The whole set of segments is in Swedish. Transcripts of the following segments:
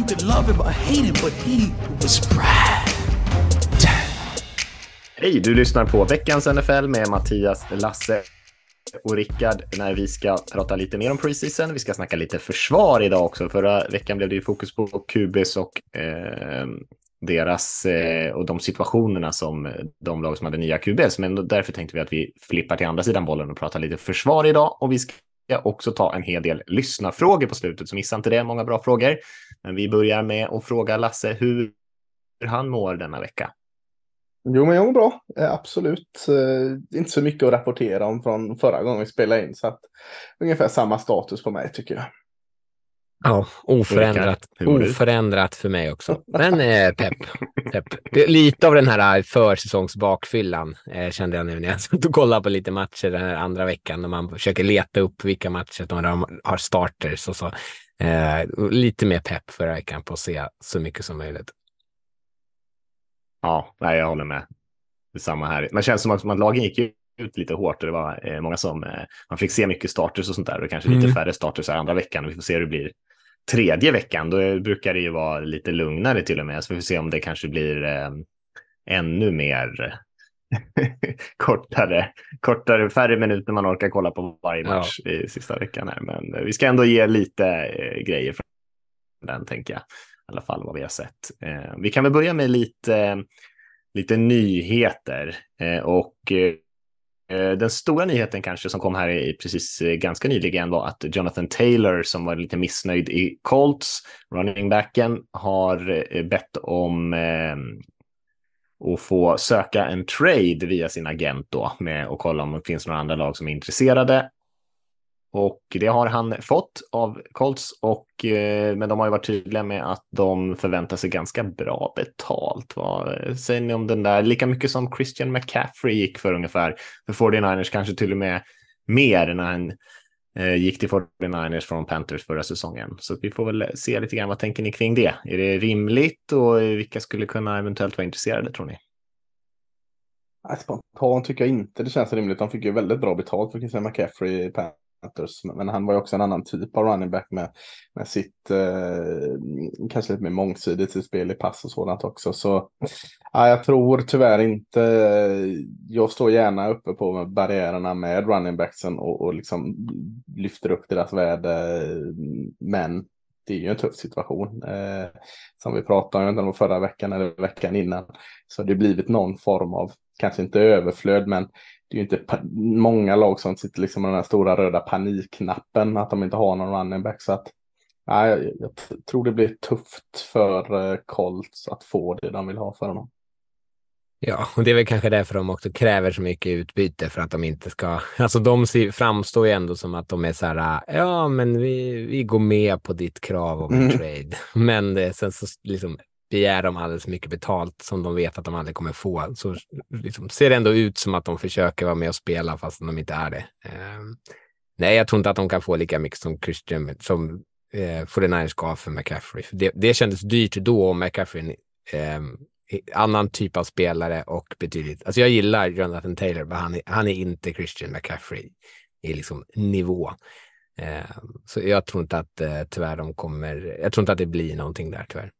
You could love him or hate him, but he was Brad. Hej, du lyssnar på veckans NFL med Mattias, Lasse och Rickard när vi ska prata lite mer om preseason. Vi ska snacka lite försvar idag också. Förra veckan blev det ju fokus på QBs och eh, deras eh, och de situationerna som de lag som hade nya QBs. Men därför tänkte vi att vi flippar till andra sidan bollen och pratar lite försvar idag. Och vi ska jag också ta en hel del lyssnarfrågor på slutet, så missa inte det. Många bra frågor. Men vi börjar med att fråga Lasse hur han mår denna vecka. Jo, men jag mår bra. Eh, absolut. Eh, inte så mycket att rapportera om från förra gången vi spelade in. Så att ungefär samma status på mig tycker jag. Ja, oförändrat, oförändrat för mig också. Men eh, pepp. pepp. Lite av den här eh, försäsongsbakfyllan eh, kände jag nu när jag satt och kollade på lite matcher den här andra veckan när man försöker leta upp vilka matcher de har starters och så. Eh, lite mer pepp förra veckan på att se så mycket som möjligt. Ja, nej, jag håller med. Det är samma här. Det känns som att, att lagen gick ut lite hårt och det var eh, många som, eh, man fick se mycket starters och sånt där och kanske mm. lite färre starters här andra veckan. Vi får se hur det blir tredje veckan. Då brukar det ju vara lite lugnare till och med, så vi får se om det kanske blir eh, ännu mer kortare, kortare, färre minuter man orkar kolla på varje match ja. i sista veckan här. Men vi ska ändå ge lite eh, grejer från den, tänker jag. I alla fall vad vi har sett. Eh, vi kan väl börja med lite, lite nyheter eh, och eh, Eh, den stora nyheten kanske som kom här i precis eh, ganska nyligen var att Jonathan Taylor som var lite missnöjd i Colts, running backen, har eh, bett om att få söka en trade via sin agent då med och kolla om det finns några andra lag som är intresserade. Och det har han fått av Colts, och, eh, men de har ju varit tydliga med att de förväntar sig ganska bra betalt. Vad säger ni om den där? Lika mycket som Christian McCaffrey gick för ungefär för 49ers, kanske till och med mer när han eh, gick till 49ers från Panthers förra säsongen. Så vi får väl se lite grann, vad tänker ni kring det? Är det rimligt och vilka skulle kunna eventuellt vara intresserade tror ni? Spontant tycker jag inte det känns rimligt. De fick ju väldigt bra betalt för Christian McCaffrey i Panthers. Men han var ju också en annan typ av running back med, med sitt eh, kanske lite mer mångsidigt spel i pass och sådant också. Så ja, jag tror tyvärr inte. Jag står gärna uppe på barriärerna med running backsen och, och liksom lyfter upp deras värde. Men det är ju en tuff situation. Eh, som vi pratade om, om förra veckan eller veckan innan. Så det blivit någon form av, kanske inte överflöd, men det är ju inte många lag som sitter liksom med den här stora röda panikknappen att de inte har någon running back. Så att, nej, jag, tror det blir tufft för eh, Colts att få det de vill ha för honom. Ja, och det är väl kanske därför de också kräver så mycket utbyte för att de inte ska... Alltså de framstår ju ändå som att de är så här, ja men vi, vi går med på ditt krav om en mm. trade. Men det, sen så liksom begär de alldeles mycket betalt som de vet att de aldrig kommer få. Så liksom, ser det ändå ut som att de försöker vara med och spela fast de inte är det. Eh, nej, jag tror inte att de kan få lika mycket som Christian, som eh, 49ers gav för McCaffrey. Det, det kändes dyrt då om McCaffrey eh, annan typ av spelare och betydligt. Alltså jag gillar Jonathan Taylor, men han är, han är inte Christian McCaffrey i liksom nivå. Eh, så jag tror inte att eh, tyvärr de kommer. Jag tror inte att det blir någonting där tyvärr.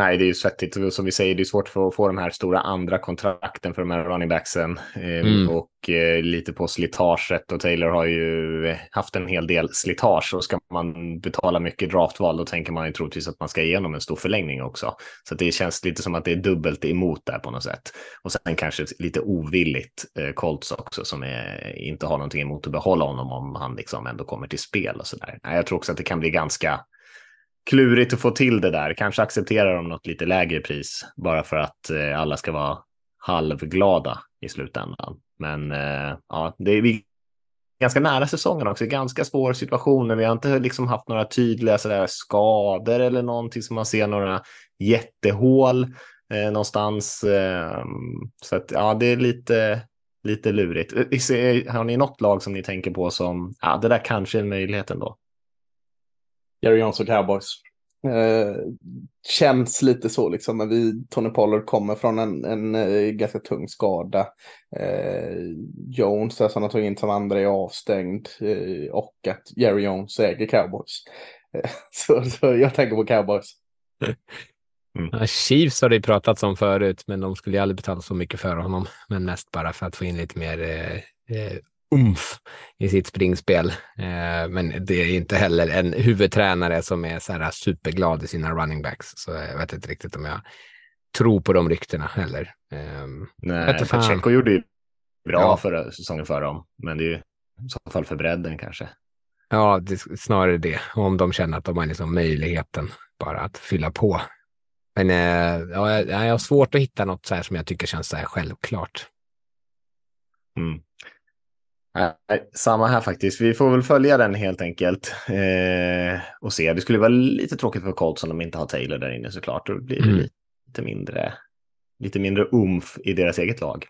Nej, det är ju svettigt. Som vi säger, det är svårt för att få de här stora andra kontrakten för de här running backsen. Ehm, mm. Och eh, lite på slitaget. Och Taylor har ju haft en hel del slitage. Och ska man betala mycket draftval, då tänker man ju troligtvis att man ska igenom en stor förlängning också. Så det känns lite som att det är dubbelt emot där på något sätt. Och sen kanske lite ovilligt eh, Colts också, som är, inte har någonting emot att behålla honom om han liksom ändå kommer till spel och så där. Jag tror också att det kan bli ganska klurigt att få till det där. Kanske accepterar de något lite lägre pris bara för att eh, alla ska vara halvglada i slutändan. Men eh, ja, det, vi ganska nära säsongen också, ganska svår situation, men vi har inte liksom haft några tydliga sådär skador eller någonting som man ser några jättehål eh, någonstans. Eh, så att ja, det är lite, lite lurigt. Eh, har ni något lag som ni tänker på som, ja, det där kanske är en möjlighet ändå? Jerry Jones och Cowboys. Eh, känns lite så liksom när vi, Tony Pollard kommer från en, en, en eh, ganska tung skada. Eh, Jones, där som har tagit in som andra, är avstängd eh, och att Jerry Jones äger Cowboys. Eh, så, så, jag tänker på Cowboys. Mm. Ja, Chiefs har det pratats om förut, men de skulle ju aldrig betala så mycket för honom. Men mest bara för att få in lite mer eh, umf i sitt springspel. Eh, men det är inte heller en huvudtränare som är så här superglad i sina running backs. Så jag vet inte riktigt om jag tror på de ryktena heller. Eh, Nej, Pacheco gjorde ju bra ja. förra säsongen för dem, men det är ju i så fall för bredden kanske. Ja, det, snarare det. Om de känner att de har liksom möjligheten bara att fylla på. Men eh, ja, jag har svårt att hitta något så här som jag tycker känns så här självklart. Mm. Nej, samma här faktiskt. Vi får väl följa den helt enkelt eh, och se. Det skulle vara lite tråkigt för Colts om de inte har Taylor där inne såklart. Då blir det mm. lite mindre, lite mindre umf i deras eget lag.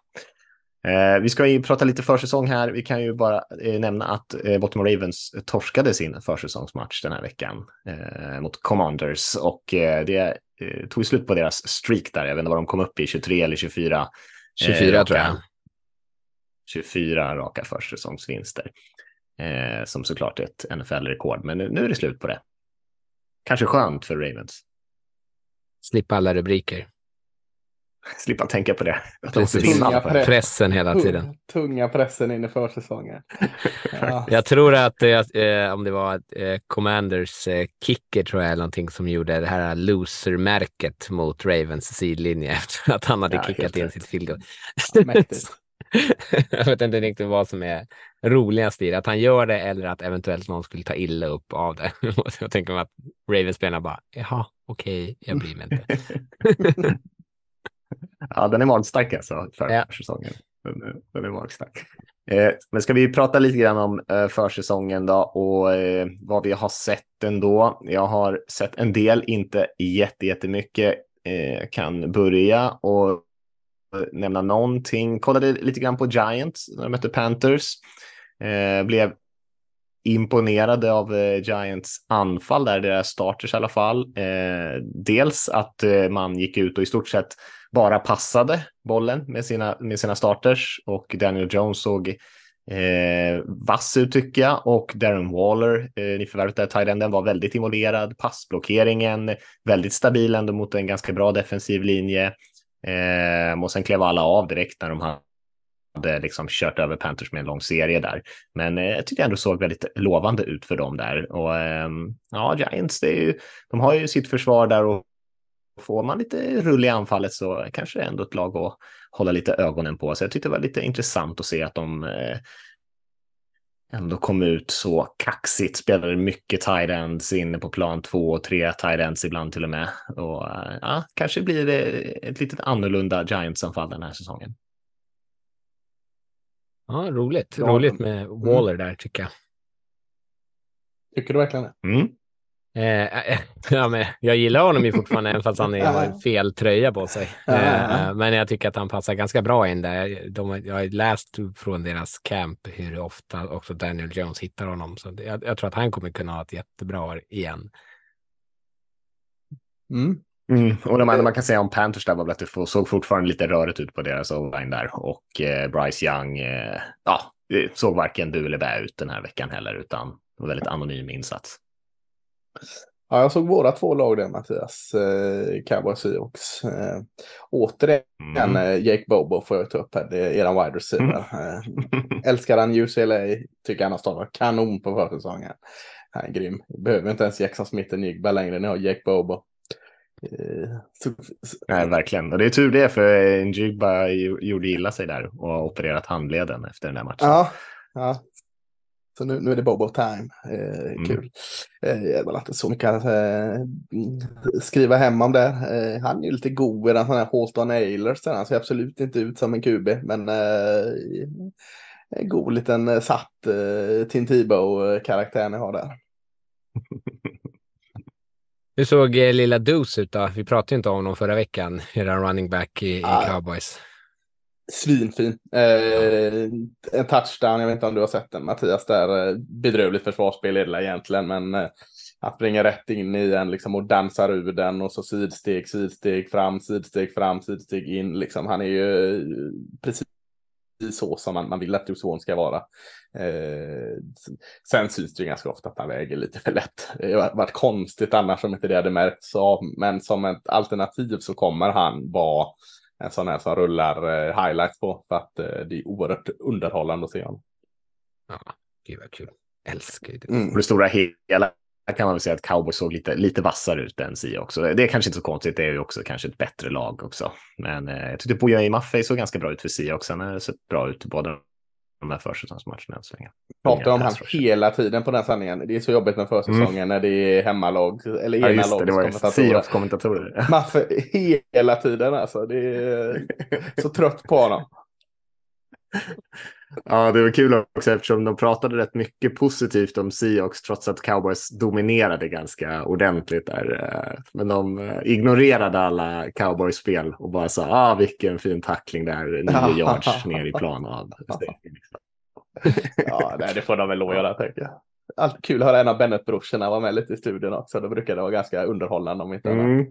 Eh, vi ska ju prata lite försäsong här. Vi kan ju bara eh, nämna att eh, Baltimore Ravens torskade sin försäsongsmatch den här veckan eh, mot Commanders och eh, det eh, tog slut på deras streak där. Jag vet inte vad de kom upp i, 23 eller 24. 24 tror jag. 24 raka försäsongsvinster. Eh, som såklart är ett NFL-rekord, men nu, nu är det slut på det. Kanske skönt för Ravens. Slippa alla rubriker. Slippa tänka på det. Tunga press. Pressen hela tiden. Tunga pressen in i försäsongen. ja. Jag tror att eh, om det var eh, Commanders eh, kicker tror jag, eller någonting som gjorde det här loser-märket mot Ravens sidlinje efter att han hade ja, kickat in sitt field goal. jag vet inte riktigt vad som är roligast i det, att han gör det eller att eventuellt någon skulle ta illa upp av det. jag tänker mig att Ravens-spelarna bara, jaha, okej, okay, jag bryr mig inte. ja, den är magstark alltså för ja. säsongen. Den, den är magstark. Eh, men ska vi prata lite grann om eh, försäsongen då och eh, vad vi har sett ändå. Jag har sett en del, inte jättemycket. Eh, kan börja och nämna någonting. Kollade lite grann på Giants när de mötte Panthers. Eh, blev imponerade av eh, Giants anfall där, deras starters i alla fall. Eh, dels att eh, man gick ut och i stort sett bara passade bollen med sina, med sina starters och Daniel Jones såg eh, vass ut tycker jag och Darren Waller, eh, nyförvärvet där, Tyrenden var väldigt involverad, passblockeringen väldigt stabil ändå mot en ganska bra defensiv linje. Eh, och sen klev alla av direkt när de hade liksom kört över Panthers med en lång serie där. Men eh, jag tyckte ändå såg väldigt lovande ut för dem där. Och eh, ja, Giants, det är ju, de har ju sitt försvar där och får man lite rull i anfallet så kanske det är ändå ett lag att hålla lite ögonen på. Så jag tyckte det var lite intressant att se att de eh, ändå kom ut så kaxigt, spelade mycket tight ends inne på plan två och tre tight ends ibland till och med. Och ja, kanske blir det ett lite annorlunda Giants-anfall den här säsongen. Ja, roligt. Roligt med mm. Waller där tycker jag. Tycker du verkligen det? Mm. Eh, ja, men jag gillar honom ju fortfarande, även fast han har fel tröja på sig. Eh, men jag tycker att han passar ganska bra in där. De, jag har läst från deras camp hur ofta också Daniel Jones hittar honom. Så jag, jag, tror att han kommer kunna ha ett jättebra år igen. Mm. Mm. Och de enda man kan säga om Panthers där var väl att det såg fortfarande lite rörigt ut på deras online där. Och eh, Bryce Young, eh, ja, såg varken du eller bä ut den här veckan heller, utan var väldigt anonym insats. Ja, jag såg våra två lag där Mattias, eh, Cowboys Seahawks. Eh, återigen mm. eh, Jake Bobo får jag ta upp här, det är eran wide receiver. Mm. Eh, älskar han UCLA, tycker han har startat kanon på försäsongen. Han är grym. Behöver inte ens Jackson Smith och Nygba längre, ni har Jake Bobo. Eh, Nej, verkligen. Och det är tur det, för Njigba gjorde illa sig där och opererat handleden efter den där matchen. Ja, ja. Så nu, nu är det Bobo time. Eh, mm. Kul. Eh, jag har inte så mycket att eh, skriva hem om det. Eh, han är lite god i den här Halton Ailers. Han ser absolut inte ut som en QB. Men eh, en god liten eh, satt eh, Tim Tebow-karaktär ni har där. Hur såg eh, lilla Deuce ut då? Vi pratade inte om honom förra veckan, era running back i, i Cowboys. Svinfin. Eh, en touchdown, jag vet inte om du har sett den Mattias, där eh, bedrövligt försvarsspel är det egentligen, men eh, att springa rätt in i en liksom och dansar ur den och så sidsteg, sidsteg fram, sidsteg fram, sidsteg in. Liksom, han är ju eh, precis så som man, man vill att Dusson ska vara. Eh, sen syns det ju ganska ofta att han väger lite för lätt. Det har varit konstigt annars om inte det hade märkts av, men som ett alternativ så kommer han vara en sån här som rullar eh, highlights på för att eh, det är oerhört underhållande att se honom. Ja, gud vad kul. Älskar ju det. Mm. Det stora hela kan man väl säga att Cowboys såg lite, lite vassare ut än Sia också. Det är kanske inte så konstigt, det är ju också kanske ett bättre lag också. Men eh, jag tyckte Bojan Maffei såg ganska bra ut för Sia också. Han har sett bra ut i båda de här försäsongsmatcherna än så länge. Pratar om han hela tiden på den sändningen. Det är så jobbigt med försäsongen när det är hemmalag eller Ja, ena var ju lagskommentatorer. Seahawks-kommentatorer. Maffe hela tiden alltså. Det är så trött på honom. Ja, det var kul också eftersom de pratade rätt mycket positivt om Seahawks trots att Cowboys dominerade ganska ordentligt där. eh, Men de eh, ignorerade alla Cowboys-spel och bara sa ah, vilken fin tackling där, nio yards ner i plan Ja, nej, det får de väl lov att göra tänker jag. Alltid kul att höra en av Bennett-brorsorna vara med lite i studion också. Då brukar det vara ganska underhållande om inte annat.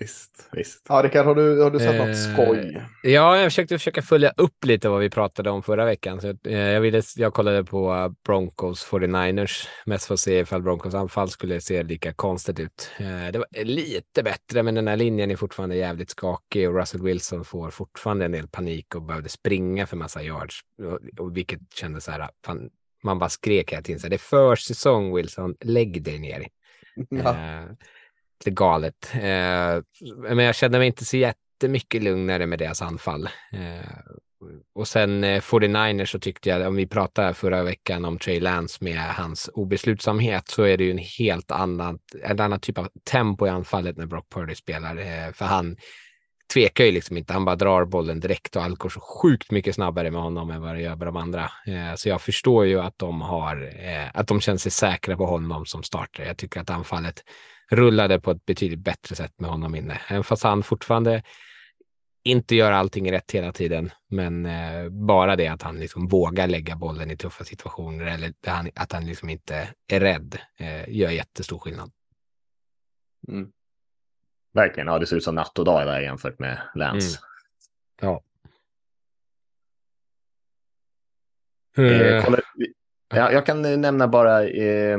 Visst, visst. Ja, Rickard, har du, har du sett Eh, något skoj? Ja, jag försökte försöka följa upp lite vad vi pratade om förra veckan. Så, eh, jag, ville, jag kollade på Broncos 49ers, mest för att se ifall Broncos anfall skulle se lika konstigt ut. Eh, det var lite bättre, men den här linjen är fortfarande jävligt skakig och Russell Wilson får fortfarande en del panik och behövde springa för massa yards, och, och vilket kändes så här, fan, man bara skrek hela tiden, så här, det är försäsong Wilson, lägg dig ner. Ja. Eh, lite galet. Eh, men jag kände mig inte så jättemycket lugnare med deras anfall. Eh, och sen eh, 49ers så tyckte jag, om vi pratade förra veckan om Trey Lance med hans obeslutsamhet, så är det ju en helt annan, en annan typ av tempo i anfallet när Brock Purdy spelar. Eh, för han tvekar ju liksom inte, han bara drar bollen direkt och allt går så sjukt mycket snabbare med honom än vad det gör med de andra. Eh, så jag förstår ju att de har, eh, att de känner sig säkra på honom som starter. Jag tycker att anfallet rullade på ett betydligt bättre sätt med honom inne. Även fast han fortfarande inte gör allting rätt hela tiden, men eh, bara det att han liksom vågar lägga bollen i tuffa situationer eller att han, att han liksom inte är rädd eh, gör jättestor skillnad. Mm. Verkligen, ja, det ser ut som natt och dag där jämfört med Lance. Ja. Eh, Eh, kolla, ja, jag kan nämna bara, eh,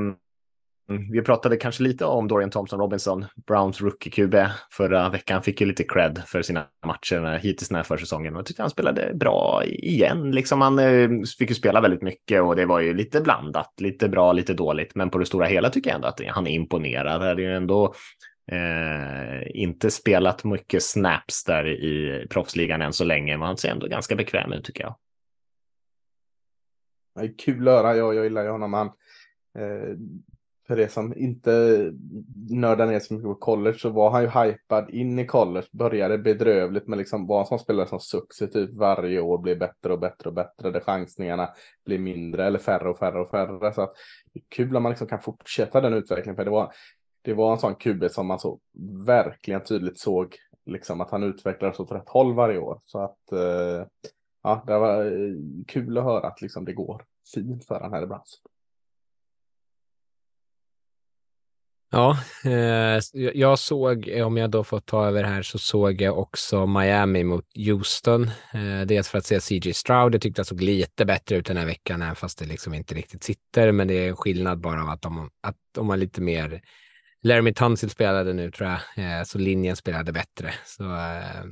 Mm, vi pratade kanske lite om Dorian Thompson Robinson, Browns rookie-QB förra veckan, fick ju lite cred för sina matcher hittills den här försäsongen. Jag tyckte han spelade bra igen, liksom han eh, fick ju spela väldigt mycket och det var ju lite blandat, lite bra, lite dåligt, men på det stora hela tycker jag ändå att han är imponerad. Det är ju ändå Eh, inte spelat mycket snaps där i proffsligan än så länge, men han ser ändå ganska bekväm ut tycker jag. Det är kul att höra. Jag, jag gillar ju honom. Han, eh, för det som inte nördar ner så mycket på college så var han ju hypad in i college. Började bedrövligt men liksom var en sån spelare som successivt varje år blir bättre och bättre och bättre. Där chansningarna blir mindre eller färre och färre och färre. Så att det är kul om man liksom kan fortsätta den utvecklingen. För det var, det var en sån QB som man så verkligen tydligt såg liksom att han utvecklades åt rätt håll varje år. Så att eh, ja, det var eh, kul att höra att liksom det går fint för han här i branschen. Ja, eh, jag såg, eh, om jag då får ta över här, så såg jag också Miami mot Houston. Eh, dels för att se CJ Stroud, jag tyckte jag såg lite bättre ut den här veckan, även fast det liksom inte riktigt sitter. Men det är skillnad bara av att de, att de har lite mer... Laramie Tunsil spelade nu tror jag, eh, så linjen spelade bättre. Så eh,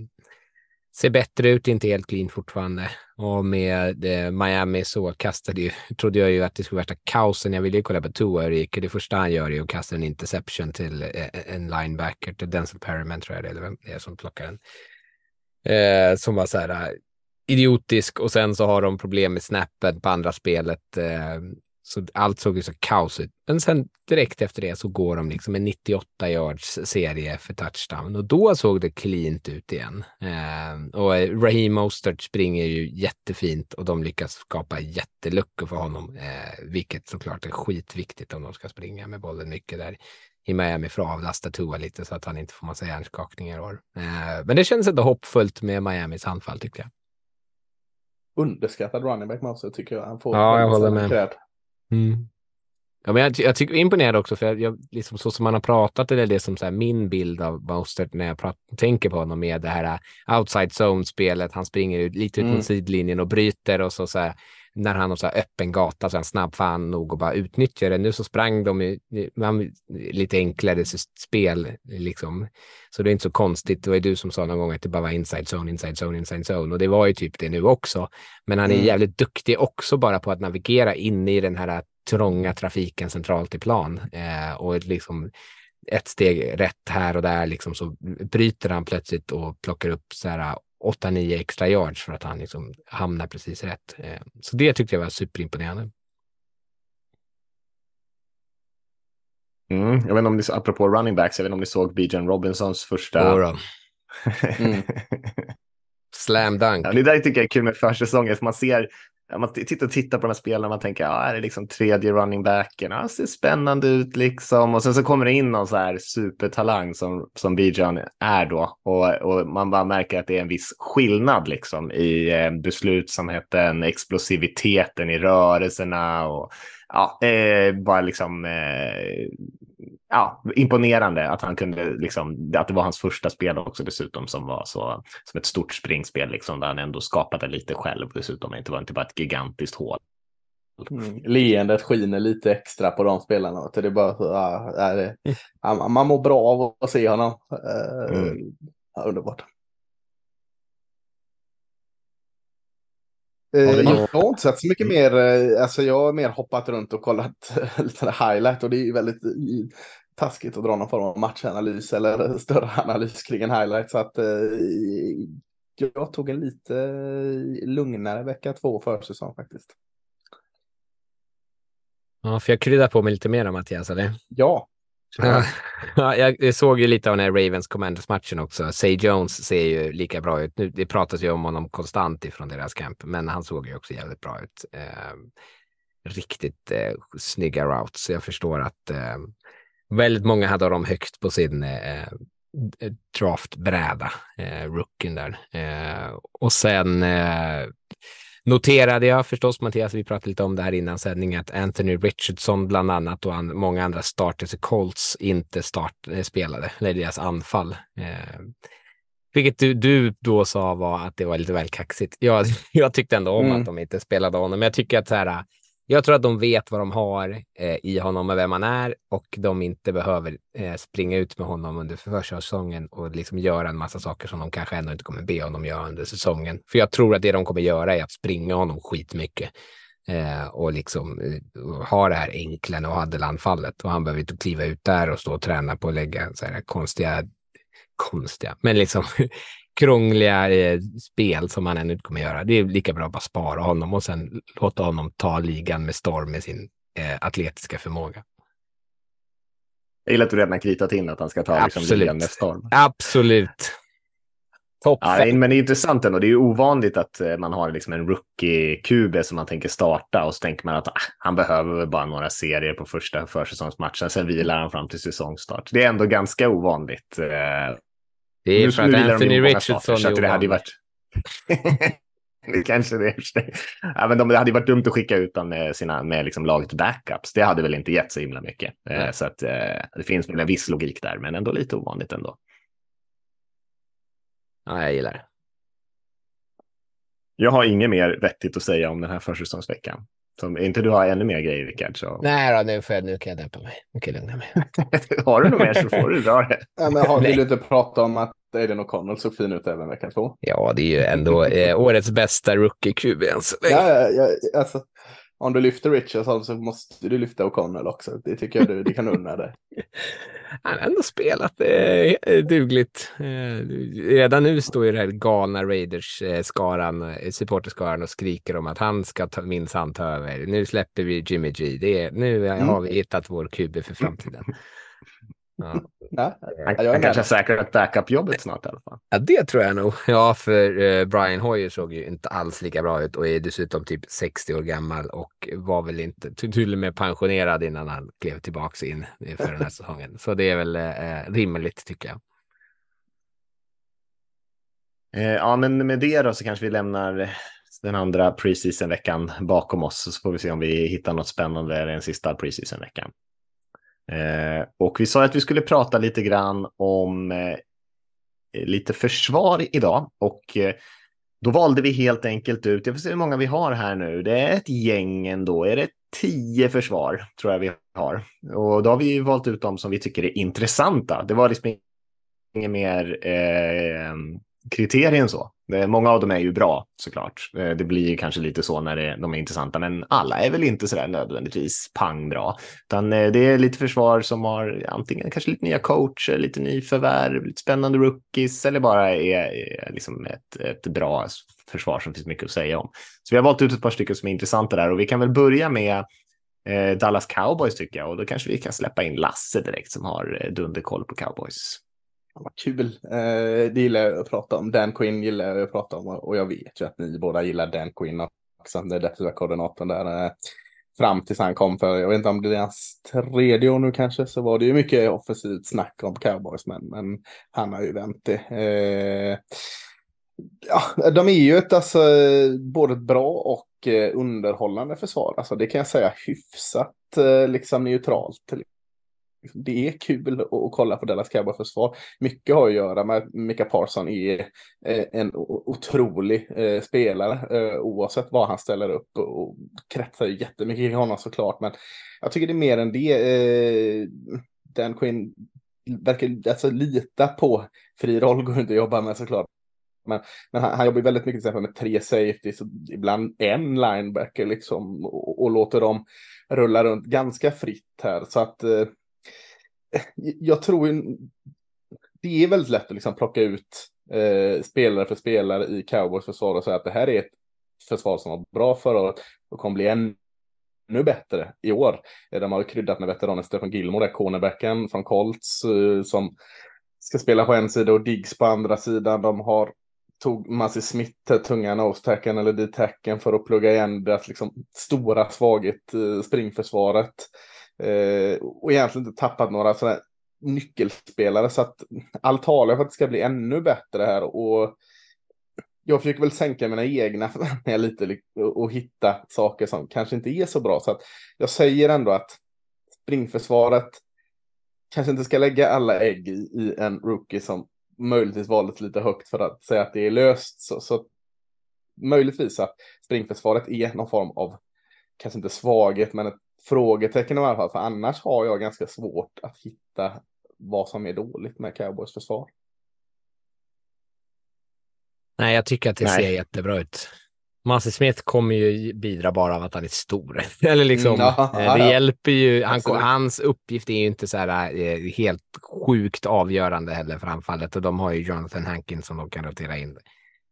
ser bättre ut, inte helt clean fortfarande. Och med eh, Miami så kastade ju, trodde jag ju att det skulle vara värsta kaosen. Jag ville ju kolla på Tua hur det gick. Det första han gör är att kasta en interception till eh, en linebacker, till Denzel Perryman tror jag det är, eller vem det är som plockar den. Eh, som var så här eh, idiotisk och sen så har de problem med snappen på andra spelet. Eh, så allt såg ju så kaos ut. Men sen direkt efter det så går de liksom en 98 yards serie för touchdown och då såg det cleant ut igen. Eh, och Raheem Mostert springer ju jättefint och de lyckas skapa jätteluckor för honom, eh, vilket såklart är skitviktigt om de ska springa med bollen mycket där i Miami för att avlasta Tua lite så att han inte får massa hjärnskakningar i år. Eh, men det känns ändå hoppfullt med Miamis anfall tyckte jag. Underskattad running back Mose tycker jag. Han får ja, jag håller med. Mm. Ja, men jag, jag tycker imponerad också, för jag, jag, liksom så som man har pratat, eller det som så här, min bild av Mostert när jag prat, tänker på honom med det här uh, outside zone-spelet. Han springer ut lite ut mot mm. sidlinjen och bryter och så, så här, när han har så öppen gata så är han snabb fan nog och bara utnyttjar det. Nu så sprang de i, man, lite enklare spel liksom. Så det är inte så konstigt. Det var ju du som sa någon gång att det bara var inside zone, inside zone, inside zone och det var ju typ det nu också. Men han är mm. jävligt duktig också bara på att navigera in i den här trånga trafiken centralt i plan eh, och liksom ett steg rätt här och där liksom så bryter han plötsligt och plockar upp så här 8-9 extra yards för att han liksom hamnar precis rätt. Eh, så det tyckte jag var superimponerande. Mm, jag vet inte om ni, apropå running backs, jag vet inte om ni såg Bijan Robinsons första... Oh, mm. Slam dunk. Ja, det där tycker jag är kul med försäsongen, för man ser man tittar, tittar på de här spelarna och man tänker, ja, är det liksom tredje running backen? Ja, ser spännande ut liksom. Och sen så kommer det in någon så här supertalang som, som Bijan är då. Och, och man bara märker att det är en viss skillnad liksom i eh, beslutsamheten, explosiviteten i rörelserna och ja, eh, bara liksom eh, ja, imponerande att han kunde, liksom, att det var hans första spel också dessutom som var så, som ett stort springspel, liksom, där han ändå skapade lite själv dessutom. Det var inte bara ett gigantiskt hål. Mm. Leendet skiner lite extra på de spelarna. Det är bara, ja, är ja, man mår bra av att se honom. Eh, mm. Ja, underbart. Jag har inte sett så mycket mer, eh, alltså jag har mer hoppat runt och kollat lite highlight och det är väldigt taskigt att dra någon form av matchanalys eller större analys kring en highlight. Så att eh, jag tog en lite lugnare vecka två försäsong faktiskt. Ja, för jag kryddar på mig lite mer Mattias, eller? Ja. ja, jag såg ju lite av den här Ravens Commanders-matchen också. Say Jones ser ju lika bra ut. Nu, det pratas ju om honom konstant ifrån deras camp, men han såg ju också jävligt bra ut. Eh, riktigt eh, snygga routes. Jag förstår att eh, Väldigt många hade dem högt på sin eh, eh draftbräda, eh, rookien där. Eh, och sen eh, noterade jag förstås, Mattias, vi pratade lite om det här innan sändningen, att Anthony Richardson bland annat och an många andra starters i Colts inte start eh, spelade, eller deras anfall. Eh, vilket du, du då sa var att det var lite väl kaxigt. Jag, jag tyckte ändå om mm. att de inte spelade honom, men jag tycker att så här, jag tror att de vet vad de har eh, i honom och vem han är och de inte behöver eh, springa ut med honom under försäsongen och liksom göra en massa saker som de kanske ändå inte kommer be honom göra under säsongen. För jag tror att det de kommer göra är att springa honom skitmycket eh, och liksom eh, och ha det här enkla och anfallet och han behöver inte kliva ut där och stå och träna på att lägga så här konstiga konstiga, men liksom krångliga eh, spel som han ännu inte kommer göra. Det är lika bra att bara spara honom och sen låta honom ta ligan med storm med sin eh, atletiska förmåga. Jag gillar att du redan har kritat in att han ska ta liksom, ligan med storm. Absolut. Topp ja, men det är intressant ändå. Det är ju ovanligt att eh, man har liksom en rookie-QB som man tänker starta och så tänker man att ah, han behöver bara några serier på första försäsongsmatchen. Sen vilar han fram till säsongstart. Det är ändå ganska ovanligt. Eh, det är för att Anthony Richardson är det hade varit... det kanske det ja, men de, Det hade varit dumt att skicka ut dem med, sina, med liksom laget backups. Det hade väl inte gett så himla mycket. Eh, så att, eh, det finns väl en viss logik där, men ändå lite ovanligt ändå. Ja, jag gillar det. Jag har inget mer vettigt att säga om den här försäsongsveckan. Som inte du har ännu mer grejer, Rickard. Så... Nej, då, nu, får jag, nu kan jag dämpa mig. Nu kan jag lugna mig. har du något mer så får du dra det. Nej, men har, vill du inte prata om att Aiden O'Connell såg fin ut även vecka två? Ja, det är ju ändå eh, årets bästa rookie-QB än så länge. Ja, ja, alltså, om du lyfter Richardson så måste du lyfta O'Connell också. Det tycker jag du, det kan unna dig. han har ändå spelat eh, dugligt. Eh, redan nu står ju det här galna Raiders-skaran, eh, supporterskaran och skriker om att han ska ta, minsann ta över. Nu släpper vi Jimmy G. Det är, nu mm. har vi hittat vår QB för framtiden. Ja. Ja, han, han kanske har säkrat backup-jobbet snart i alla fall. Ja, det tror jag nog. Ja, för uh, Brian Hoyer såg ju inte alls lika bra ut och är dessutom typ 60 år gammal och var väl inte till och med pensionerad innan han klev tillbaka in för den här säsongen. Så det är väl uh, rimligt tycker jag. Uh, ja, men med det då så kanske vi lämnar den andra preseason-veckan bakom oss så får vi se om vi hittar något spännande den sista preseason-veckan. Eh, och vi sa att vi skulle prata lite grann om eh, lite försvar idag och eh, då valde vi helt enkelt ut, jag får se hur många vi har här nu, det är ett gäng ändå, är det tio försvar tror jag vi har. Och då har vi valt ut dem som vi tycker är intressanta. Det var liksom inget mer eh, kriterien så. Många av dem är ju bra såklart. Eh, det blir kanske lite så när det, de är intressanta, men alla är väl inte så där nödvändigtvis pang bra. Utan eh, det är lite försvar som har antingen kanske lite nya coacher, eh, lite nyförvärv, lite spännande rookies eller bara är, är liksom ett, ett bra försvar som finns mycket att säga om. Så vi har valt ut ett par stycken som är intressanta där och vi kan väl börja med Dallas Cowboys tycker jag och då kanske vi kan släppa in Lasse direkt som har dunderkoll på Cowboys. Vad kul. Eh, det gillar jag att prata om. Dan Quinn gillar jag att prata om och jag vet ju att ni båda gillar Dan Quinn också. Det är definitiva koordinatorn där. Eh, fram tills han kom för, jag vet inte om det är hans tredje år nu kanske, så var det ju mycket offensivt snack om cowboys, men, men han har ju vänt det. Eh, ja, de är ju ett, alltså, både ett bra och eh, underhållande försvar. Alltså, det kan jag säga hyfsat eh, liksom neutralt Liksom, det är kul att, kolla på Dallas Cowboys försvar. Mycket har att göra med att Mika Parson är eh, en otrolig eh, spelare eh, oavsett vad han ställer upp och kretsar ju jättemycket kring honom såklart. Men jag tycker det är mer än det. Dan Quinn verkar alltså lita på fri roll går inte att jobba med såklart. Men, men han, han jobbar väldigt mycket till exempel med tre safeties, ibland en linebacker liksom och, och låter dem rulla runt ganska fritt här. Så att Eh, jag tror det är väldigt lätt att liksom plocka ut eh, spelare för spelare i Cowboys försvar och säga att det här är ett försvar som var bra förra året och kommer bli ännu bättre i år. Eh, de har kryddat med veteranen Stefan Gilmore, cornerbacken från Colts, eh, som ska spela på en sida och Diggs på andra sidan. De har tog Massi Smith, eh, tunga nose eller D-tacken för att plugga igen deras liksom, stora svaghet, eh, springförsvaret. Eh, och egentligen inte tappat några sådana nyckelspelare så att allt talar för att det ska bli ännu bättre här. Och jag försöker väl sänka mina egna förväntningar lite och hitta saker som kanske inte är så bra. Så att jag säger ändå att springförsvaret kanske inte ska lägga alla ägg i, i en rookie som möjligtvis valdes lite högt för att säga att det är löst. Så, så möjligtvis att springförsvaret är någon form av kanske inte svaghet men ett frågetecken i alla fall, för annars har jag ganska svårt att hitta vad som är dåligt med Cowboys försvar. Nej, jag tycker att det Nej. ser jättebra ut. Masse Smith kommer ju bidra bara av att han är stor. Eller liksom, mm, ja, det ja, hjälper ju. Han, hans uppgift är ju inte så här eh, helt sjukt avgörande heller för anfallet och de har ju Jonathan Hankins som de kan rotera in.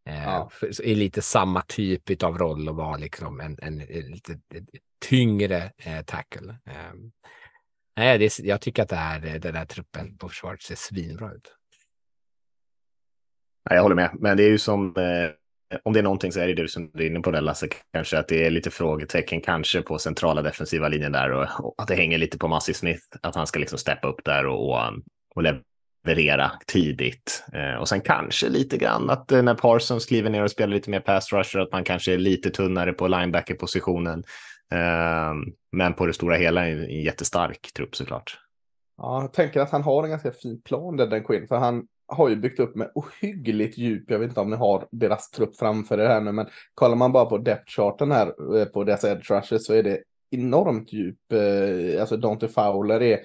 Eh, ja. I lite samma typ av roll och vara liksom en, en, lite tyngre eh, tackle. Eh, nej, det, jag tycker att det här, den där truppen på försvaret ser svinbra ut. Jag håller med, men det är ju som eh, om det är någonting så är det du som är inne på det Lasse, kanske att det är lite frågetecken kanske på centrala defensiva linjen där och, och att det hänger lite på Massi Smith, att han ska liksom steppa upp där och, och, och leverera tidigt. Eh, och sen kanske lite grann att eh, när Parsons kliver ner och spelar lite mer pass rusher, att man kanske är lite tunnare på linebacker-positionen. Eh, men på det stora hela en, en jättestark trupp såklart. Ja, jag tänker att han har en ganska fin plan, den Quinn, för han har ju byggt upp med ohyggligt djup. Jag vet inte om ni har deras trupp framför er här nu, men kollar man bara på depth charten här eh, på deras edge rushers så är det enormt djup. Eh, alltså Dante Fowler är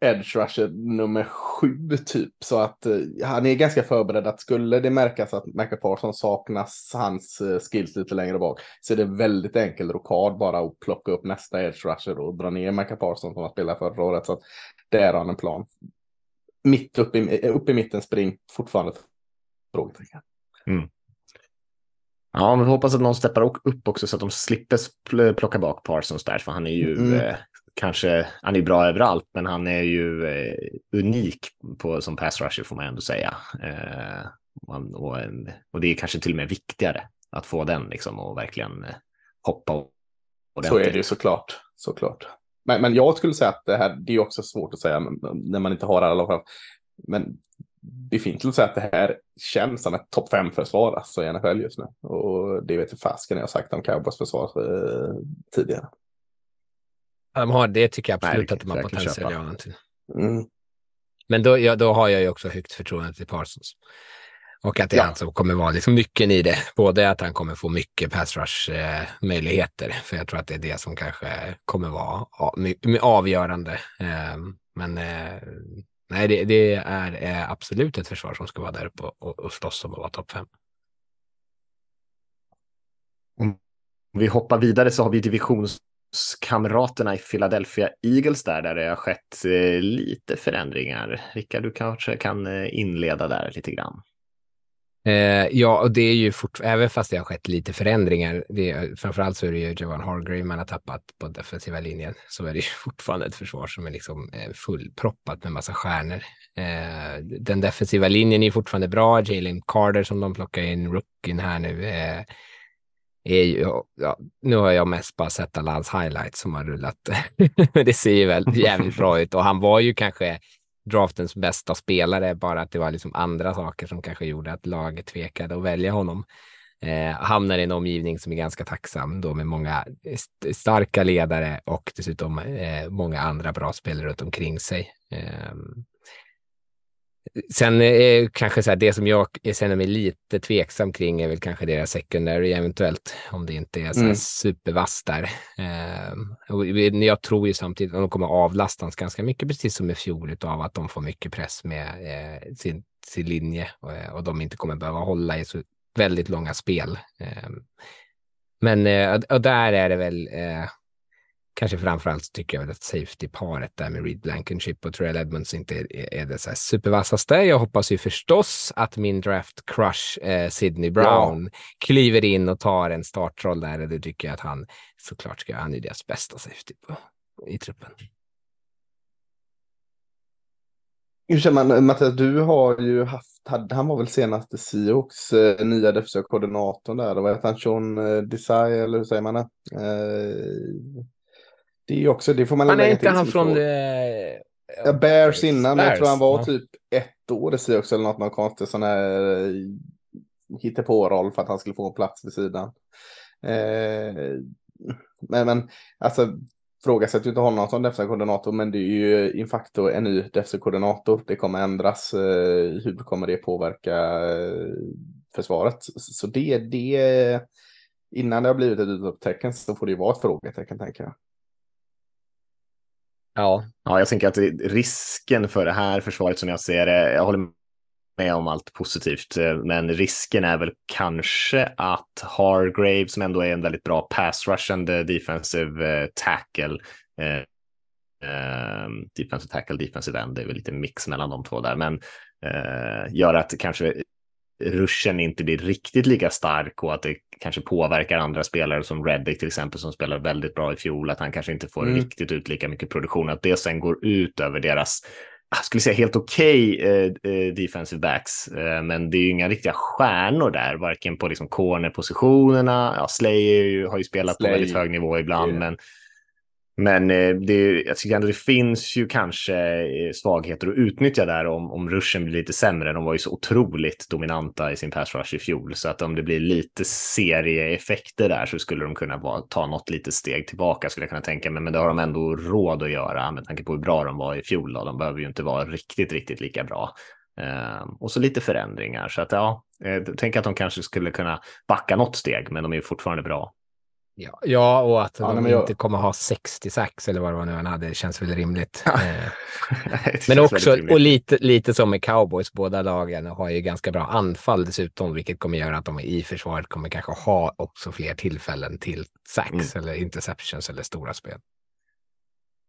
edge rusher nummer sju typ. Så att uh, han är ganska förberedd att skulle det märkas att Parsons saknas hans uh, skills lite längre bak så är det väldigt enkel rokad bara att plocka upp nästa edge rusher och dra ner Parsons som han spelade förra året. Så att där har han en plan. mitt upp i, upp i mitten spring fortfarande frågetecken. Mm. Ja, men hoppas att någon steppar upp också så att de slipper plocka bak Parsons där, för han är ju mm. eh, kanske, han är bra överallt, men han är ju eh, unik på, som pass rusher får man ändå säga. Eh, och, och, det är kanske till och med viktigare att få den liksom och verkligen eh, hoppa ordentligt. Så är det ju såklart, såklart. Men, men jag skulle säga att det här, det är också svårt att säga när man inte har alla. Men befintligt säga att det här känns som ett topp fem försvar alltså, i NFL just nu. Och det vet jag fasken jag har sagt om Cowboys försvar eh, tidigare. De har, det tycker jag absolut att de har potential. Mm. Men då, ja, då har jag ju också högt förtroende till Parsons. Och att det ja. alltså kommer vara liksom nyckeln i det. Både att han kommer få mycket pass rush eh, för jag tror att det är det som kanske kommer vara avgörande. Eh, men eh, nej, det, det är eh, absolut ett försvar som ska vara där uppe och, och slåss om att vara topp fem. Om vi hoppar vidare så har vi kamraterna i Philadelphia Eagles där, där det har skett eh, lite förändringar. Rickard, du kanske kan eh, inleda där lite grann. Eh, ja, och det är ju fortfarande, även fast det har skett lite förändringar, det, framförallt så är det ju Javon Hargrave man har tappat på defensiva linjen, så är det ju fortfarande ett försvar som är liksom eh, fullproppat med massa stjärnor. Eh, den defensiva linjen är fortfarande bra, Jalen Carter som de plockar in, rookien här nu, eh, är ju, ja, nu har jag mest bara sett alla hans highlights som har rullat. det ser ju väl jävligt bra ut och han var ju kanske draftens bästa spelare, bara att det var liksom andra saker som kanske gjorde att laget tvekade att välja honom. Eh, hamnar i en omgivning som är ganska tacksam då med många st starka ledare och dessutom eh, många andra bra spelare runt omkring sig. Eh, Sen är kanske så här, det som jag känner mig lite tveksam kring är väl kanske deras secondary eventuellt, om det inte är så mm. supervass där. Eh, jag tror ju samtidigt att de kommer avlastas ganska mycket, precis som i fjol, av att de får mycket press med eh, sin, sin linje och, eh, och de inte kommer behöva hålla i så väldigt långa spel. Eh, men eh, och där är det väl eh, kanske framförallt tycker jag väl att safety-paret där med Reed Blankenship och Terrell Edmonds inte är, är det så supervassaste. Jag hoppas ju förstås att min draft crush eh, Sidney Brown ja. kliver in och tar en startroll där. Det tycker jag att han såklart ska, han är deras bästa safety på, i truppen. Hur känner man, Mattias, du har ju haft, han var väl senast i Sioux eh, nya defensiva koordinatorn där, vad heter han, Sean eh, Desai eller hur säger man det? Eh, det är också, det får man Han är inte han från det... Ja, Bears innan, Bears. jag tror han var ja. typ ett år i också eller något, något konstigt sån här eh, hittepå-roll för att han skulle få en plats vid sidan. Eh, men, men alltså ju inte honom som defensiv koordinator, men det är ju in facto en ny defensiv koordinator. Det kommer ändras. Eh, hur kommer det påverka eh, försvaret? Så det, det innan det har blivit ett utropstecken så får det ju vara ett frågetecken tänker jag. Ja. ja, jag tänker att risken för det här försvaret som jag ser det, jag håller med om allt positivt, eh, men risken är väl kanske att Hargrave, som ändå är en väldigt bra pass rushande defensive eh, tackle, eh, eh, defensive tackle, defensive end, det är väl lite mix mellan de två där, men eh, gör att kanske ruschen inte blir riktigt lika stark och att det kanske påverkar andra spelare som Reddick till exempel som spelar väldigt bra i fjol, att han kanske inte får mm. riktigt ut lika mycket produktion, att det sen går ut över deras jag skulle säga helt okej okay, eh, eh, defensive backs, eh, men det är ju inga riktiga stjärnor där, varken på liksom cornerpositionerna. Ja, Slay har ju spelat Slay. på väldigt hög nivå ibland, yeah. men men eh, det, jag tycker ändå det finns ju kanske eh, svagheter att utnyttja där om, om ruschen blir lite sämre. De var ju så otroligt dominanta i sin pass rush i fjol, så att om det blir lite serieeffekter där så skulle de kunna vara, ta något litet steg tillbaka skulle jag kunna tänka mig. Men det har de ändå råd att göra med tanke på hur bra de var i fjol. Då. De behöver ju inte vara riktigt, riktigt lika bra. Uh, och så lite förändringar. Så att ja, eh, jag att de kanske skulle kunna backa något steg, men de är ju fortfarande bra. Ja, ja och att ja, de inte jag... kommer ha 60 sax eller vad det var nu han hade känns väl rimligt. Eh, men också, och lite, lite som med cowboys, båda lagen har ju ganska bra anfall dessutom, vilket kommer göra att de i försvaret kommer kanske ha också fler tillfällen till sax mm. eller interceptions eller stora spel.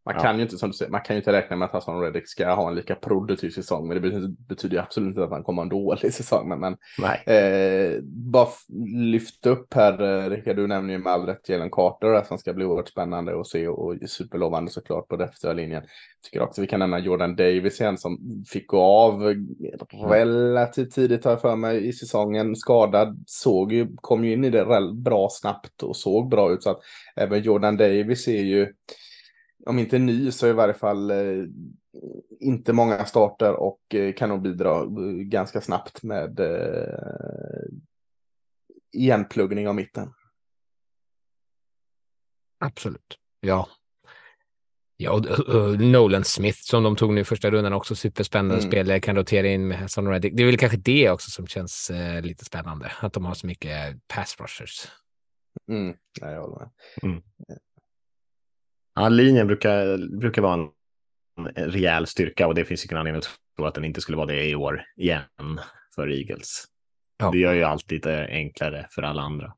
Man Ja. kan ju inte, som du säger, man kan ju inte räkna med att Hassan Reddick ska ha en lika produktiv säsong. Men det betyder, betyder ju absolut inte att han kommer ha en dålig säsong. Men, men eh, bara lyfta upp här, eh, Rickard, du nämner ju med all rätt Jalen Carter där, som ska bli oerhört spännande att se och superlovande såklart på defensiva linjen. Tycker också vi kan nämna Jordan Davis igen som fick gå av relativt tidigt har jag för mig i säsongen. Skadad, såg ju, kom ju in i det bra snabbt och såg bra ut. Så att även Jordan Davis är ju, om inte ny så i varje fall eh, inte många starter och eh, kan nog bidra eh, ganska snabbt med eh, igenpluggning av mitten. Absolut. Ja. Ja, och uh, Nolan Smith som de tog nu i första rundan också superspännande Mm. spelare. Kan rotera in med Hassan Reddick. Det är väl kanske det också som känns eh, lite spännande. Att de har så mycket pass rushers. Mm. Nej, jag håller med. Ja, linjen brukar, brukar vara en rejäl styrka och det finns ingen anledning att tro att den inte skulle vara det i år igen för Eagles. Ja. Det gör ju allt lite enklare för alla andra.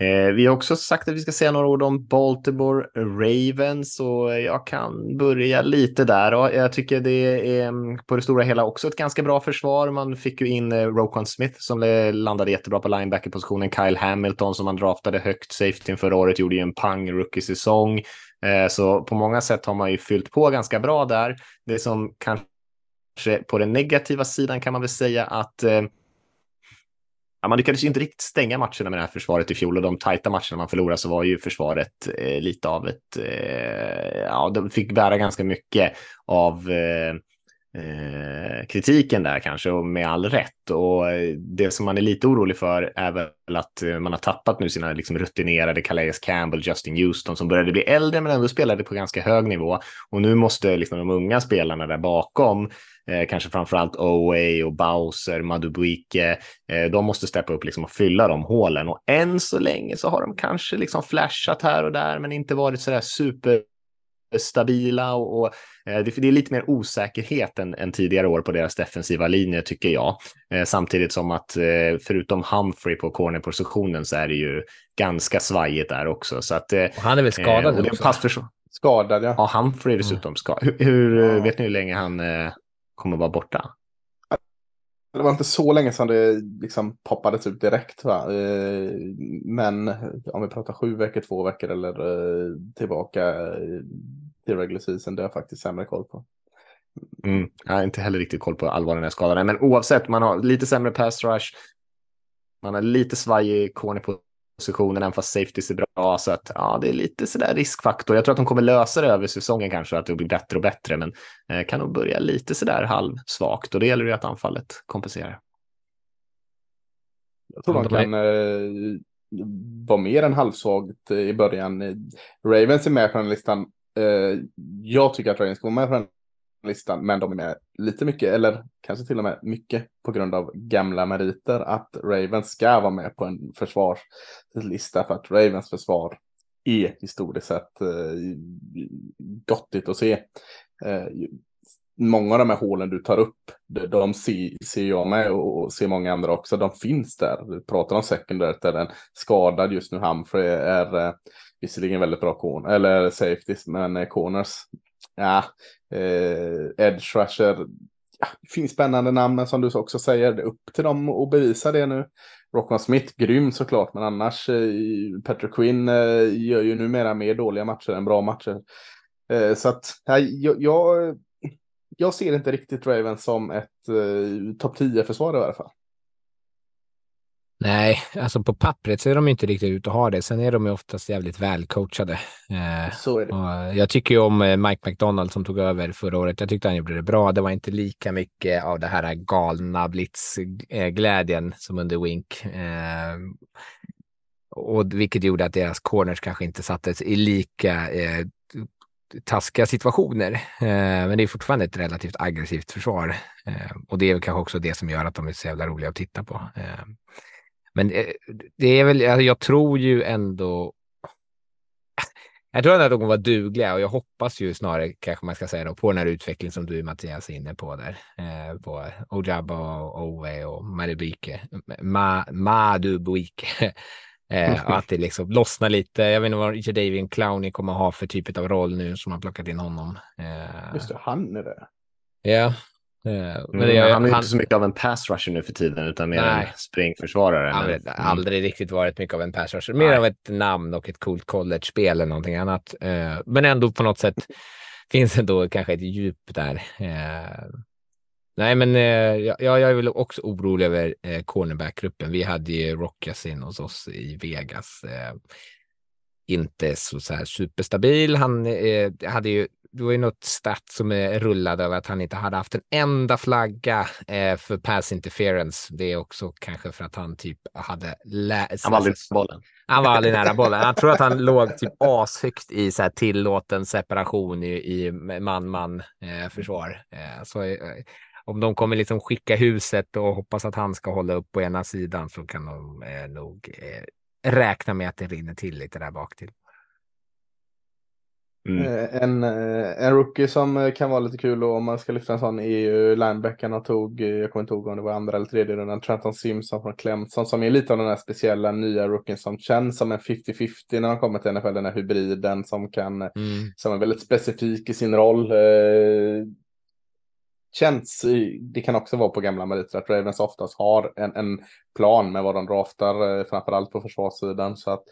Eh, vi har också sagt att vi ska säga några ord om Baltimore Ravens och jag kan börja lite där. Och jag tycker det är mm, på det stora hela också ett ganska bra försvar. Man fick ju in eh, Roquan Smith som landade jättebra på linebacker-positionen. Kyle Hamilton som man draftade högt safety förra året gjorde ju en pang rookie-säsong. Eh, Så på många sätt har man ju fyllt på ganska bra där. Det som kanske på den negativa sidan kan man väl säga att eh, ja, man lyckades ju inte riktigt stänga matcherna med det här försvaret i fjol och de tajta matcherna man förlorade så var ju försvaret eh, lite av ett, eh, ja, de fick bära ganska mycket av eh, eh, kritiken där kanske och med all rätt. Och eh, det som man är lite orolig för är väl att eh, man har tappat nu sina liksom, rutinerade Calais Campbell, Justin Houston som började bli äldre men ändå spelade på ganska hög nivå. Och nu måste liksom, de unga spelarna där bakom Eh, kanske framförallt Oway och Bowser, Madubuike. Eh, de måste steppa upp liksom och fylla de hålen. Och än så länge så har de kanske liksom flashat här och där, men inte varit så där superstabila. Och, och eh, det, det är lite mer osäkerhet än, än tidigare år på deras defensiva linje, tycker jag. Eh, samtidigt som att eh, förutom Humphrey på cornerpositionen så är det ju ganska svajigt där också. Så att, Och han är väl skadad och det också? Skadad ja. Ja, Humphrey är dessutom skadad. Hur, hur Ja. vet ni hur länge han kommer vara borta? Det var inte så länge sedan det liksom poppades ut typ direkt. Va? Eh, men om vi pratar sju veckor, två veckor eller eh, tillbaka eh, till regular season, det har jag faktiskt sämre koll på. Mm. Jag har inte heller riktigt koll på allvar den här skadan är, men oavsett, man har lite sämre pass rush. Man har lite svajig cornerpositionen, även fast safety är bra, så att ja, det är lite sådär riskfaktor. Jag tror att de kommer lösa det över säsongen kanske, att det blir bättre och bättre, men eh, kan nog börja lite sådär halvsvagt och det gäller ju att anfallet kompenserar. Jag tror är- kan eh, vara mer än halvsvagt eh, i början. Ravens är med på den listan. Eh, jag tycker att Ravens vara med på den listan, men de är med lite mycket, eller kanske till och med mycket på grund av gamla meriter, att Ravens ska vara med på en försvarslista för att Ravens försvar är historiskt sett eh, gottigt att se. Eh, många av de här hålen du tar upp, de, de ser, ser jag med och, och ser många andra också. De finns där. Du pratar om secondary där den skadad just nu. Humphrey är eh, visserligen väldigt bra corner, eller safeties, men eh, corners. Ja, eh, edge rusher. Ja, finns spännande namn, men som du också säger, det är upp till dem att bevisa det nu. Rockman Smith, grym såklart, men annars eh, Patrick Quinn eh, gör ju numera mer dåliga matcher än bra matcher. Eh, så att ja, jag, jag, jag ser inte riktigt Ravens som ett eh, topp 10-försvar i alla fall. Nej, alltså på pappret ser de inte riktigt ut att ha det. Sen är de ju oftast jävligt välcoachade. Eh, Så är det. jag tycker ju om eh, Mike McDonald som tog över förra året. Jag tyckte han gjorde det bra. Det var inte lika mycket av det här galna blitzglädjen som under Wink. Eh, och vilket gjorde att deras corners kanske inte sattes i lika eh, taskiga situationer. Eh, men det är fortfarande ett relativt aggressivt försvar. Eh, och det är väl kanske också det som gör att de är så jävla roliga att titta på. Eh, men eh, det är väl, alltså, jag tror ju ändå. Jag tror ändå att de kommer vara dugliga och jag hoppas ju snarare kanske man ska säga då, på den här utvecklingen som du Mattias är inne på där. Eh, på Ojaba och Owe och Madubuike. Ma, Madubuike. Eh, och att det liksom lossnar lite. Jag vet inte vad Jadavian Clowney kommer ha för typ av roll nu som har plockat in honom. Eh, Just det, han är det. Ja. Eh, men Mm, det, han är ju inte så mycket av en pass rusher nu för tiden, utan mer Nej. en springförsvarare. Han har aldrig riktigt varit mycket av en pass rusher. Mer Nej. av ett namn och ett coolt college-spel eller någonting annat. Eh, men ändå på något sätt finns det då kanske ett djup där. Eh, nej, men eh, ja, jag är väl också orolig över cornerback-gruppen. Vi hade ju Rockas in hos oss i Vegas. Inte så, så här superstabil. Han hade ju det var ju något stat som rullade över att han inte hade haft en enda flagga eh, för pass interference. Det är också kanske för att han typ hade läst. Han var aldrig på bollen. Han var aldrig nära bollen. Jag tror att han låg typ ashögt i så här tillåten separation i, i man-man eh, försvar. Eh, så eh, om de kommer liksom skicka huset och hoppas att han ska hålla upp på ena sidan så kan de eh, nog eh, räkna med att det rinner till lite där bak till. Mm. Eh, En, eh, en rookie som eh, kan vara lite kul och om man ska lyfta en sån är ju linebackarna tog, jag kommer inte ihåg om det var andra eller tredje rundan, Trenton Simpson från Clemson som är lite av den här speciella nya rookien som känns som en 50-50 när man kommer till NFL, den här hybriden som kan, Mm. som är väldigt specifik i sin roll. Känns, det kan också vara på gamla meriter att Ravens oftast har en, en plan med vad de draftar, framförallt på försvarssidan. Så att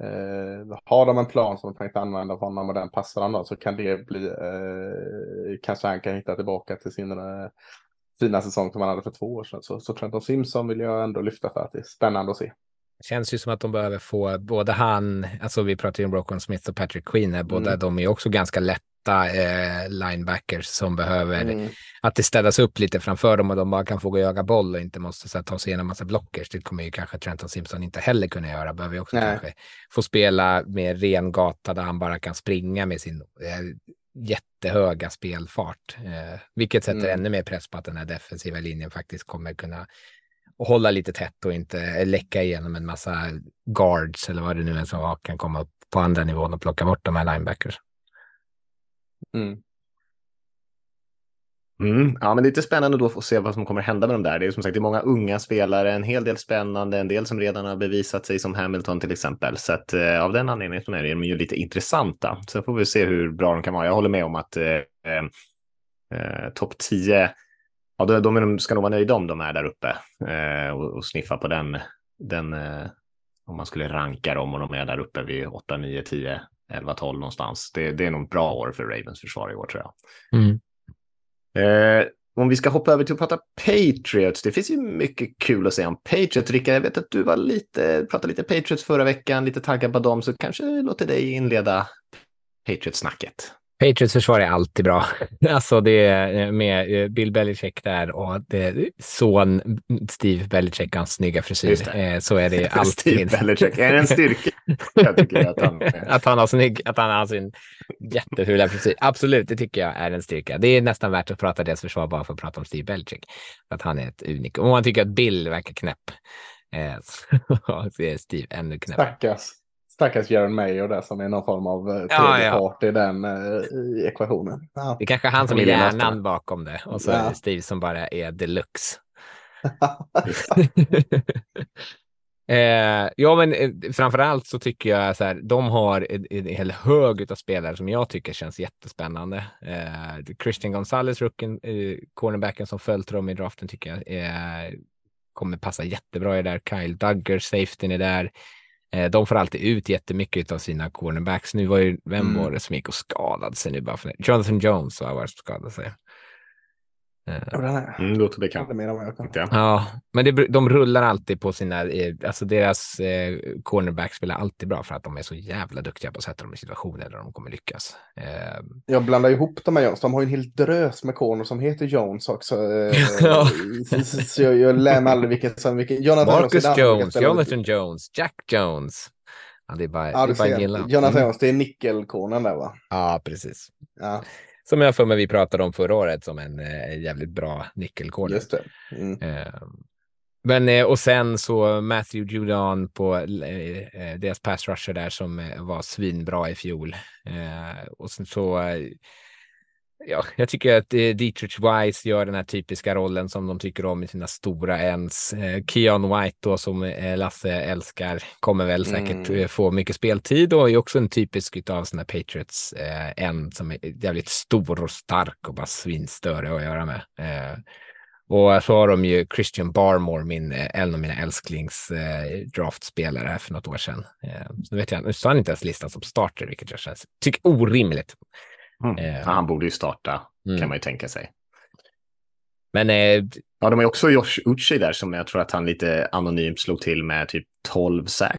eh, har de en plan som de tänkte använda för honom och den passar då så kan det bli, eh, kanske han kan hitta tillbaka till sin eh, fina säsong som han hade för två år sedan. Så, så Trenton Simpson vill jag ändå lyfta för att det är spännande att se. Känns ju som att de behöver få både han, alltså vi pratar ju om Brocon Smith och Patrick Queen, här, båda Mm. de är också ganska lätta eh, linebackers som behöver Mm. att det städas upp lite framför dem och de bara kan få gå och jaga boll och inte måste så här, ta sig igenom massa blockers. Det kommer ju kanske Trenton Simpson inte heller kunna göra. Behöver ju också Nej. kanske få spela med ren gata där han bara kan springa med sin eh, jättehöga spelfart, eh, vilket sätter Mm. ännu mer press på att den här defensiva linjen faktiskt kommer kunna hålla lite tätt och inte läcka igenom en massa guards eller vad det nu är som kan komma upp på andra nivån och plocka bort de här linebackers. Mm. Mm. Ja, men det är lite spännande då att få se vad som kommer hända med de där. Det är som sagt det är många unga spelare, en hel del spännande, en del som redan har bevisat sig som Hamilton till exempel. Så att, eh, av den anledningen så är de ju lite intressanta. Sen får vi se hur bra de kan vara. Jag håller med om att eh, eh, eh topp 10, ja, de, de, de ska nog vara nöjda om de är där uppe eh, och, och sniffa på den, den eh, om man skulle ranka dem och de är där uppe vid 8, 9, 10, 11, 12 någonstans. Det, det är nog ett bra år för Ravens försvar i år tror jag. Mm. Eh, om vi ska hoppa över till att prata Patriots. Det finns ju mycket kul att säga om Patriots. Rickard, jag vet att du var lite, pratade lite Patriots förra veckan, lite taggad på dem, så kanske låter dig inleda Patriots-snacket. Patriots försvar är alltid bra. Alltså det är med eh, Bill Belichick där och det, son Steve Belichick, hans snygga frisyr. Eh, Så är det Steve alltid. Belichick, är det en styrka? Jag tycker att han att han har snygg, att han har sin jättefula frisyr. Absolut, det tycker jag är en styrka. Det är nästan värt att prata deras försvar bara för att prata om Steve Belichick. Att han är ett unik. Om man tycker att Bill verkar knäpp, eh, så är Steve ännu knäpp. Stackars, stackars Jaron Mayer där som är någon form av eh, Ja, tredje ja. part i den eh, i ekvationen. Ja. Det är kanske han som är hjärnan bakom det och så Ja. Steve som bara är deluxe. eh, ja, men eh, framför allt så tycker jag så här, de har en, en hel hög av spelare som jag tycker känns jättespännande. Eh, Christian Gonzalez, rookien, eh, cornerbacken som följt dem i draften tycker jag eh, kommer passa jättebra i det där. Kyle Duggar, safetyn är där. Eh, de får alltid ut jättemycket av sina cornerbacks. Nu var ju, vem Mm. var det som gick och skadade sig nu bara för Jonathan Jones har varit skadad sig. Eh, Ja, den är- Mm, låter bekant. det är mer än vad jag kan. Ja. Ja, men det, de rullar alltid på sina, eh, alltså deras eh, cornerbacks spelar alltid bra för att de är så jävla duktiga på att sätta dem i situationer där de kommer lyckas. Eh, Jag blandar ihop de här Jones. De har ju en hel drös med corner som heter Jones också. eh, Ja. så, jag, jag lär mig aldrig vilken som vilken. Jonathan Marcus Jones, spelar- Jonathan Jones, Jack Jones. Ja, det är bara, Ja, det är bara gilla. Jonathan Mm. Jones, det är nickelkornen där va? Ja, precis. Ja, Som jag för mig vi pratade om förra året som en eh, jävligt bra nickelcorner. just det. Mm. Eh, men och sen så Matthew Judon på eh, eh, deras pass rusher där som eh, var svinbra i fjol. Eh, och sen så ja, jag tycker att eh, Dietrich Wise gör den här typiska rollen som de tycker om i sina stora ens. Eh, Keon White då som eh, Lasse älskar kommer väl säkert Mm. eh, få mycket speltid och är också en typisk av sådana Patriots eh, som är jävligt stor och stark och bara svinstörig att göra med. Eh, och så har de ju Christian Barmore, min, en av mina älsklings eh, draftspelare här för något år sedan. Eh, så vet jag, nu står han inte ens listan som starter, vilket jag känns, tycker orimligt. Mm. Eh. Han borde ju starta, Mm. kan man ju tänka sig. Men eh, Ja, de har också Josh Uchi där som jag tror att han lite anonymt slog till med typ 12 sacks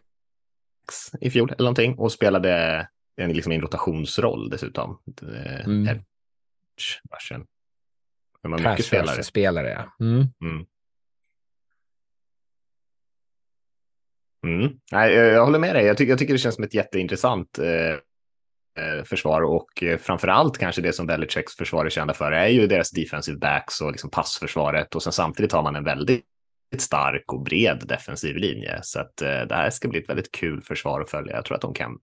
i fjol eller någonting och spelade en, liksom, en rotationsroll dessutom. Eh, Mm. edge rushen. De har mycket spelare. spelare ja. Mm. Mm. Mm. Nej, jag jag håller med dig. Jag tycker, jag tycker det känns som ett jätteintressant eh, Eh, försvar och eh, framför allt kanske det som Belichicks försvar är kända för är ju deras defensive backs och liksom passförsvaret och sen samtidigt har man en väldigt stark och bred defensiv linje. Så att eh, det här ska bli ett väldigt kul försvar att följa. Jag tror att de kan.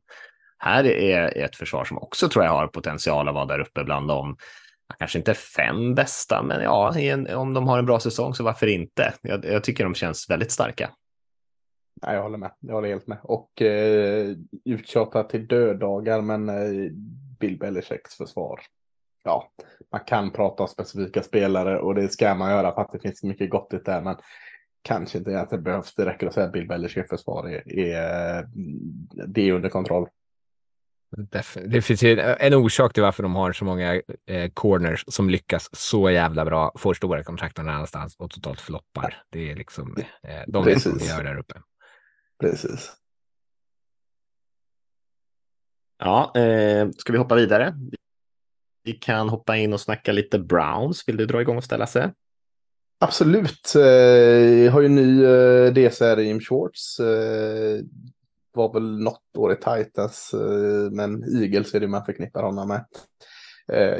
Här är ett försvar som också tror jag har potential att vara där uppe bland dem. kanske inte fem bästa, men ja, en, om de har en bra säsong så varför inte? Jag, jag tycker de känns väldigt starka. Nej, jag håller med. Jag håller helt med. Och eh, uttjatat till döddagar, men eh, Bill Belichicks försvar. Ja, man kan prata om specifika spelare och det ska man göra för att det finns mycket gott i det där, men kanske inte att det behövs. Det räcker att säga att Bill Belichicks försvar är, är, det är under kontroll. Det finns ju en orsak till varför de har så många eh, corners som lyckas så jävla bra, får stora kontrakt någon annanstans och totalt floppar. Det är liksom, eh, de Precis. gör där uppe. Precis. Ja, eh, ska vi hoppa vidare? Vi kan hoppa in och snacka lite Browns. Vill du dra igång och ställa sig? Absolut. Eh, Jag har ju en ny eh, DC här i Jim Schwartz. Eh, Var väl något år i Titans, eh, men Eagles är det man förknippar honom med.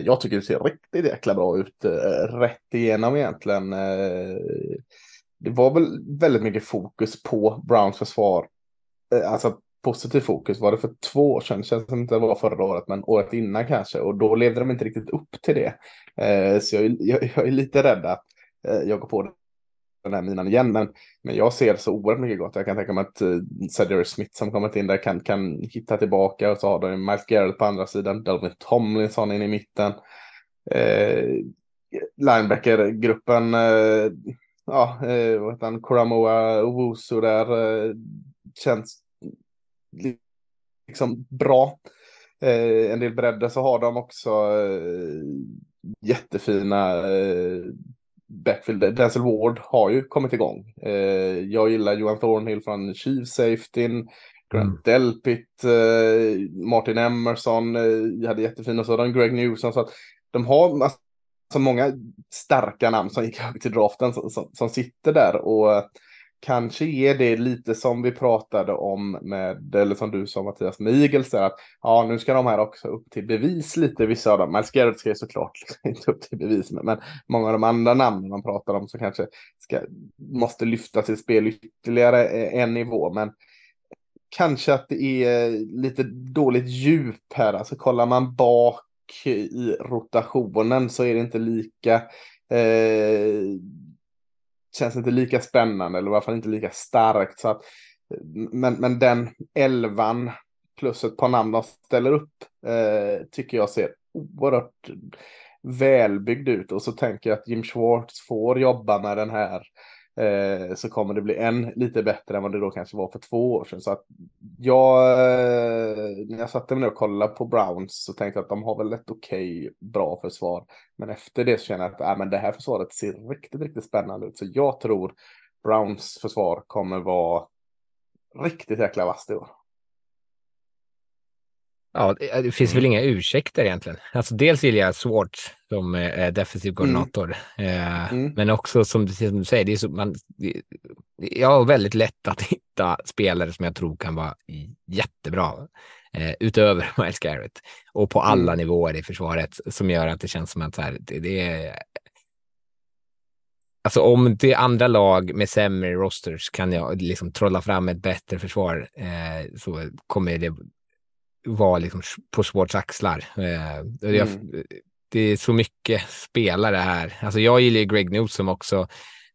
Jag tycker det ser riktigt jäkla bra ut. Rätt igenom egentligen. Det var väl väldigt mycket fokus på Browns försvar. Eh, alltså positiv fokus var det för två år sedan. Känns som inte det var förra året, men året innan kanske. Och då levde de inte riktigt upp till det. Eh, Så jag, är- jag, jag är lite rädd att eh, jag går på den här minan igen. Men, men jag ser så oerhört mycket gott. Jag kan tänka mig att uh, Cedric Smith som kommit in där kan, kan hitta tillbaka. Och så har de Miles Garrett på andra sidan. Delvin Tomlinson in i mitten. Eh, Linebacker-gruppen. Eh, ja, eh, vad heter han? Kuramoa Owusu där. Eh, känns liksom bra. Eh, en del bredder så har de också jättefina backfield. Denzel Ward har ju kommit igång. Jag gillar Johan Thornhill från Chief Safetyn. Grant Mm. Delpit, Martin Emerson, eh, hade jättefina sådana, Greg Newsom. Så att de har massa, så många starka namn som gick högt till draften som, som, som sitter där. Och kanske är det lite som vi pratade om med, eller som du sa Mattias, med där, att ja, nu ska de här också upp till bevis lite, vissa av dem. Miles Garrett ska ju såklart inte upp till bevis, men, men många av de andra namnen man pratar om så kanske ska, måste lyfta sitt spel ytterligare en nivå. Men kanske att det är lite dåligt djup här. Alltså kollar man bak i rotationen så är det inte lika eh, känns inte lika spännande eller i alla fall inte lika starkt. Så att, men, men den elvan plus ett par namn de ställer upp eh, tycker jag ser oerhört välbyggd ut. Och så tänker jag att Jim Schwartz får jobba med den här eh, så kommer det bli än lite bättre än vad det då kanske var för två år sedan. Så att jag, eh, när jag satte mig ner och kollade på Browns så tänkte jag att de har väl ett okej bra försvar. Men efter det så känner jag att äh, men det här försvaret ser riktigt, riktigt spännande ut. Så jag tror Browns försvar kommer vara riktigt jäkla vasst i år. Ja, det, det finns väl inga ursäkter egentligen. Alltså dels gillar jag Swartz som eh, defensiv koordinator. Eh, Mm. Men också som, du- som du säger, det är så, man, det, jag har väldigt lätt att hitta spelare som jag tror kan vara jättebra. Eh, utöver Miles Garrett. Och på alla Mm. nivåer i försvaret som gör att det känns som att så här, det, det är... Alltså om det är andra lag med sämre rosters kan jag liksom trolla fram ett bättre försvar eh, så kommer det vara liksom på Swartz axlar. Eh, och jag, det är så mycket spelare här. Alltså jag gillar ju Greg Newsom också.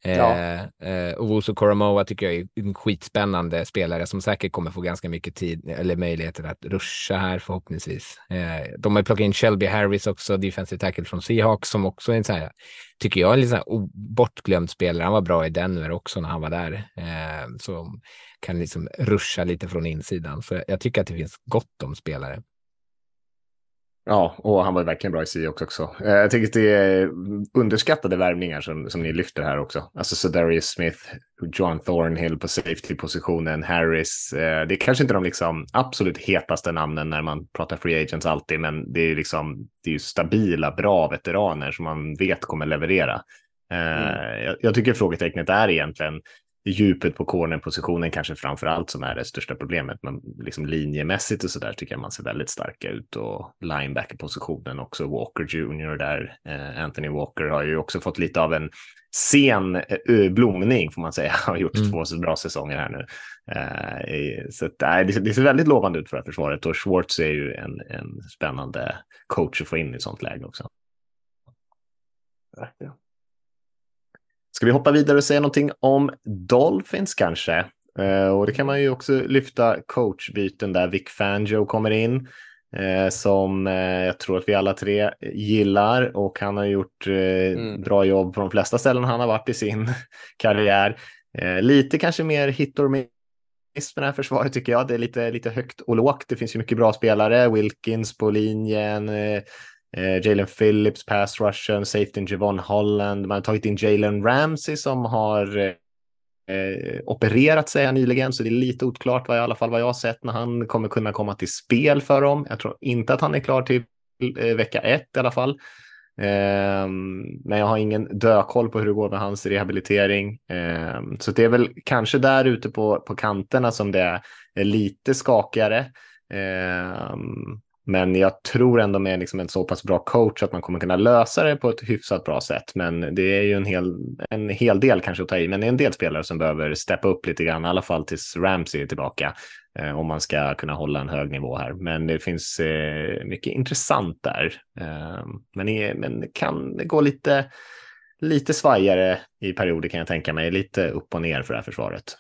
Ja. Eh, eh Owusu Koromoa tycker jag är en skitspännande spelare som säkert kommer få ganska mycket tid eller möjligheter att ruscha här förhoppningsvis. Eh, de har plockat in Shelby Harris också, defensive tackle från Seahawks som också är en sån här, tycker jag, en lite bortglömd spelare. Han var bra i Denver också när han var där. Eh, så kan liksom ruscha lite från insidan. Så jag tycker att det finns gott om spelare. Ja, och han var verkligen bra i Seahawks också. Eh, jag tycker att det är underskattade värvningar som, som ni lyfter här också. Alltså Sedarius Smith, John Thornhill på safety-positionen, Harris. Eh, det är kanske inte de liksom absolut hetaste namnen när man pratar free agents alltid, men det är liksom det är ju stabila, bra veteraner som man vet kommer leverera. Eh, mm. Jag, jag tycker frågetecknet är egentligen djupet på cornerpositionen kanske framför allt som är det största problemet. Men liksom linjemässigt och så där tycker jag man ser väldigt starka ut och linebacker-positionen också. Walker Jr där. Eh, Anthony Walker har ju också fått lite av en sen uh, blomning får man säga. Har gjort mm. två så bra säsonger här nu. Uh, så att, det, det ser väldigt lovande ut för det här försvaret och Schwartz är ju en, en spännande coach att få in i sånt läge också. Verkligen. Ska vi hoppa vidare och säga någonting om Dolphins kanske? Eh, och det kan man ju också lyfta coachbyten där Vic Fangio kommer in eh, som eh, jag tror att vi alla tre gillar och han har gjort mm. bra jobb på de flesta ställen han har varit i sin karriär. lite kanske mer hit or miss med det här försvaret tycker jag. Det är lite, lite högt och lågt. Det finns ju mycket bra spelare. Wilkins på linjen, Eh, Jalen Phillips, pass rushen, safety Javon Holland. Man har tagit in Jalen Ramsey som har eh, opererat sig nyligen, så det är lite oklart vad i alla fall vad jag har sett när han kommer kunna komma till spel för dem. Jag tror inte att han är klar till eh, vecka ett i alla fall. Ehm, men jag har ingen dökoll på hur det går med hans rehabilitering. Ehm, så det är väl kanske där ute på, på kanterna som det är lite skakigare. Ehm, men jag tror ändå med liksom en så pass bra coach att man kommer kunna lösa det på ett hyfsat bra sätt. Men det är ju en hel, en hel del kanske att ta i. Men det är en del spelare som behöver steppa upp lite grann, i alla fall tills Ramsey är tillbaka. Eh, om man ska kunna hålla en hög nivå här. Men det finns eh, mycket intressant där. Eh, men, men det kan gå lite, lite svajigare i perioder kan jag tänka mig. Lite upp och ner för det här försvaret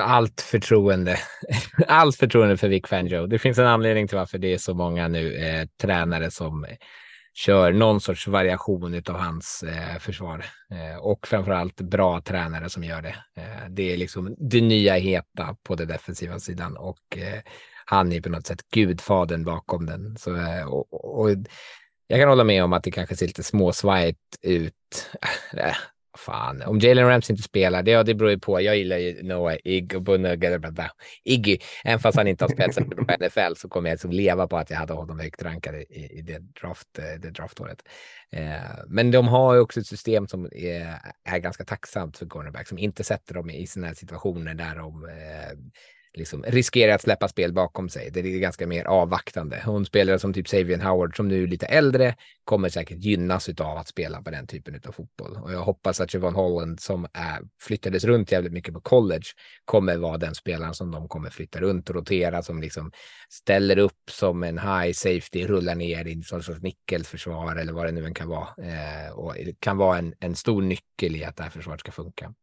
allt förtroende. allt förtroende för Vic Fangio. Det finns en anledning till varför det är så många nu eh, tränare som kör någon sorts variation av hans eh, försvar eh, och framförallt bra tränare som gör det. Eh, det är liksom det nya heta på den defensiva sidan och eh, han är på något sätt gudfaden bakom den. Så, eh, och, och, jag kan hålla med om att det kanske ser lite småsvajigt ut. Eh, Fan, om Jalen Ramsey inte spelar, det, ja, det beror ju på. Jag gillar ju Noah Iggy, även fast han inte har spelat på NFL så kommer jag liksom leva på att jag hade honom högt rankad i, i det, draft, eh, det draftåret. Eh, men de har ju också ett system som är, är ganska tacksamt för cornerback som inte sätter dem i sådana här situationer där de eh, liksom riskerar att släppa spel bakom sig. Det är ganska mer avvaktande. Hon spelare som typ Savian Howard som nu är lite äldre kommer säkert gynnas av att spela på den typen av fotboll. Och jag hoppas att Javon Holland som är, flyttades runt jävligt mycket på college kommer vara den spelaren som de kommer flytta runt och rotera som liksom ställer upp som en high safety, rullar ner i en sorts nickelförsvar eller vad det nu än kan vara. Eh, och kan vara en, en stor nyckel i att det här försvaret ska funka.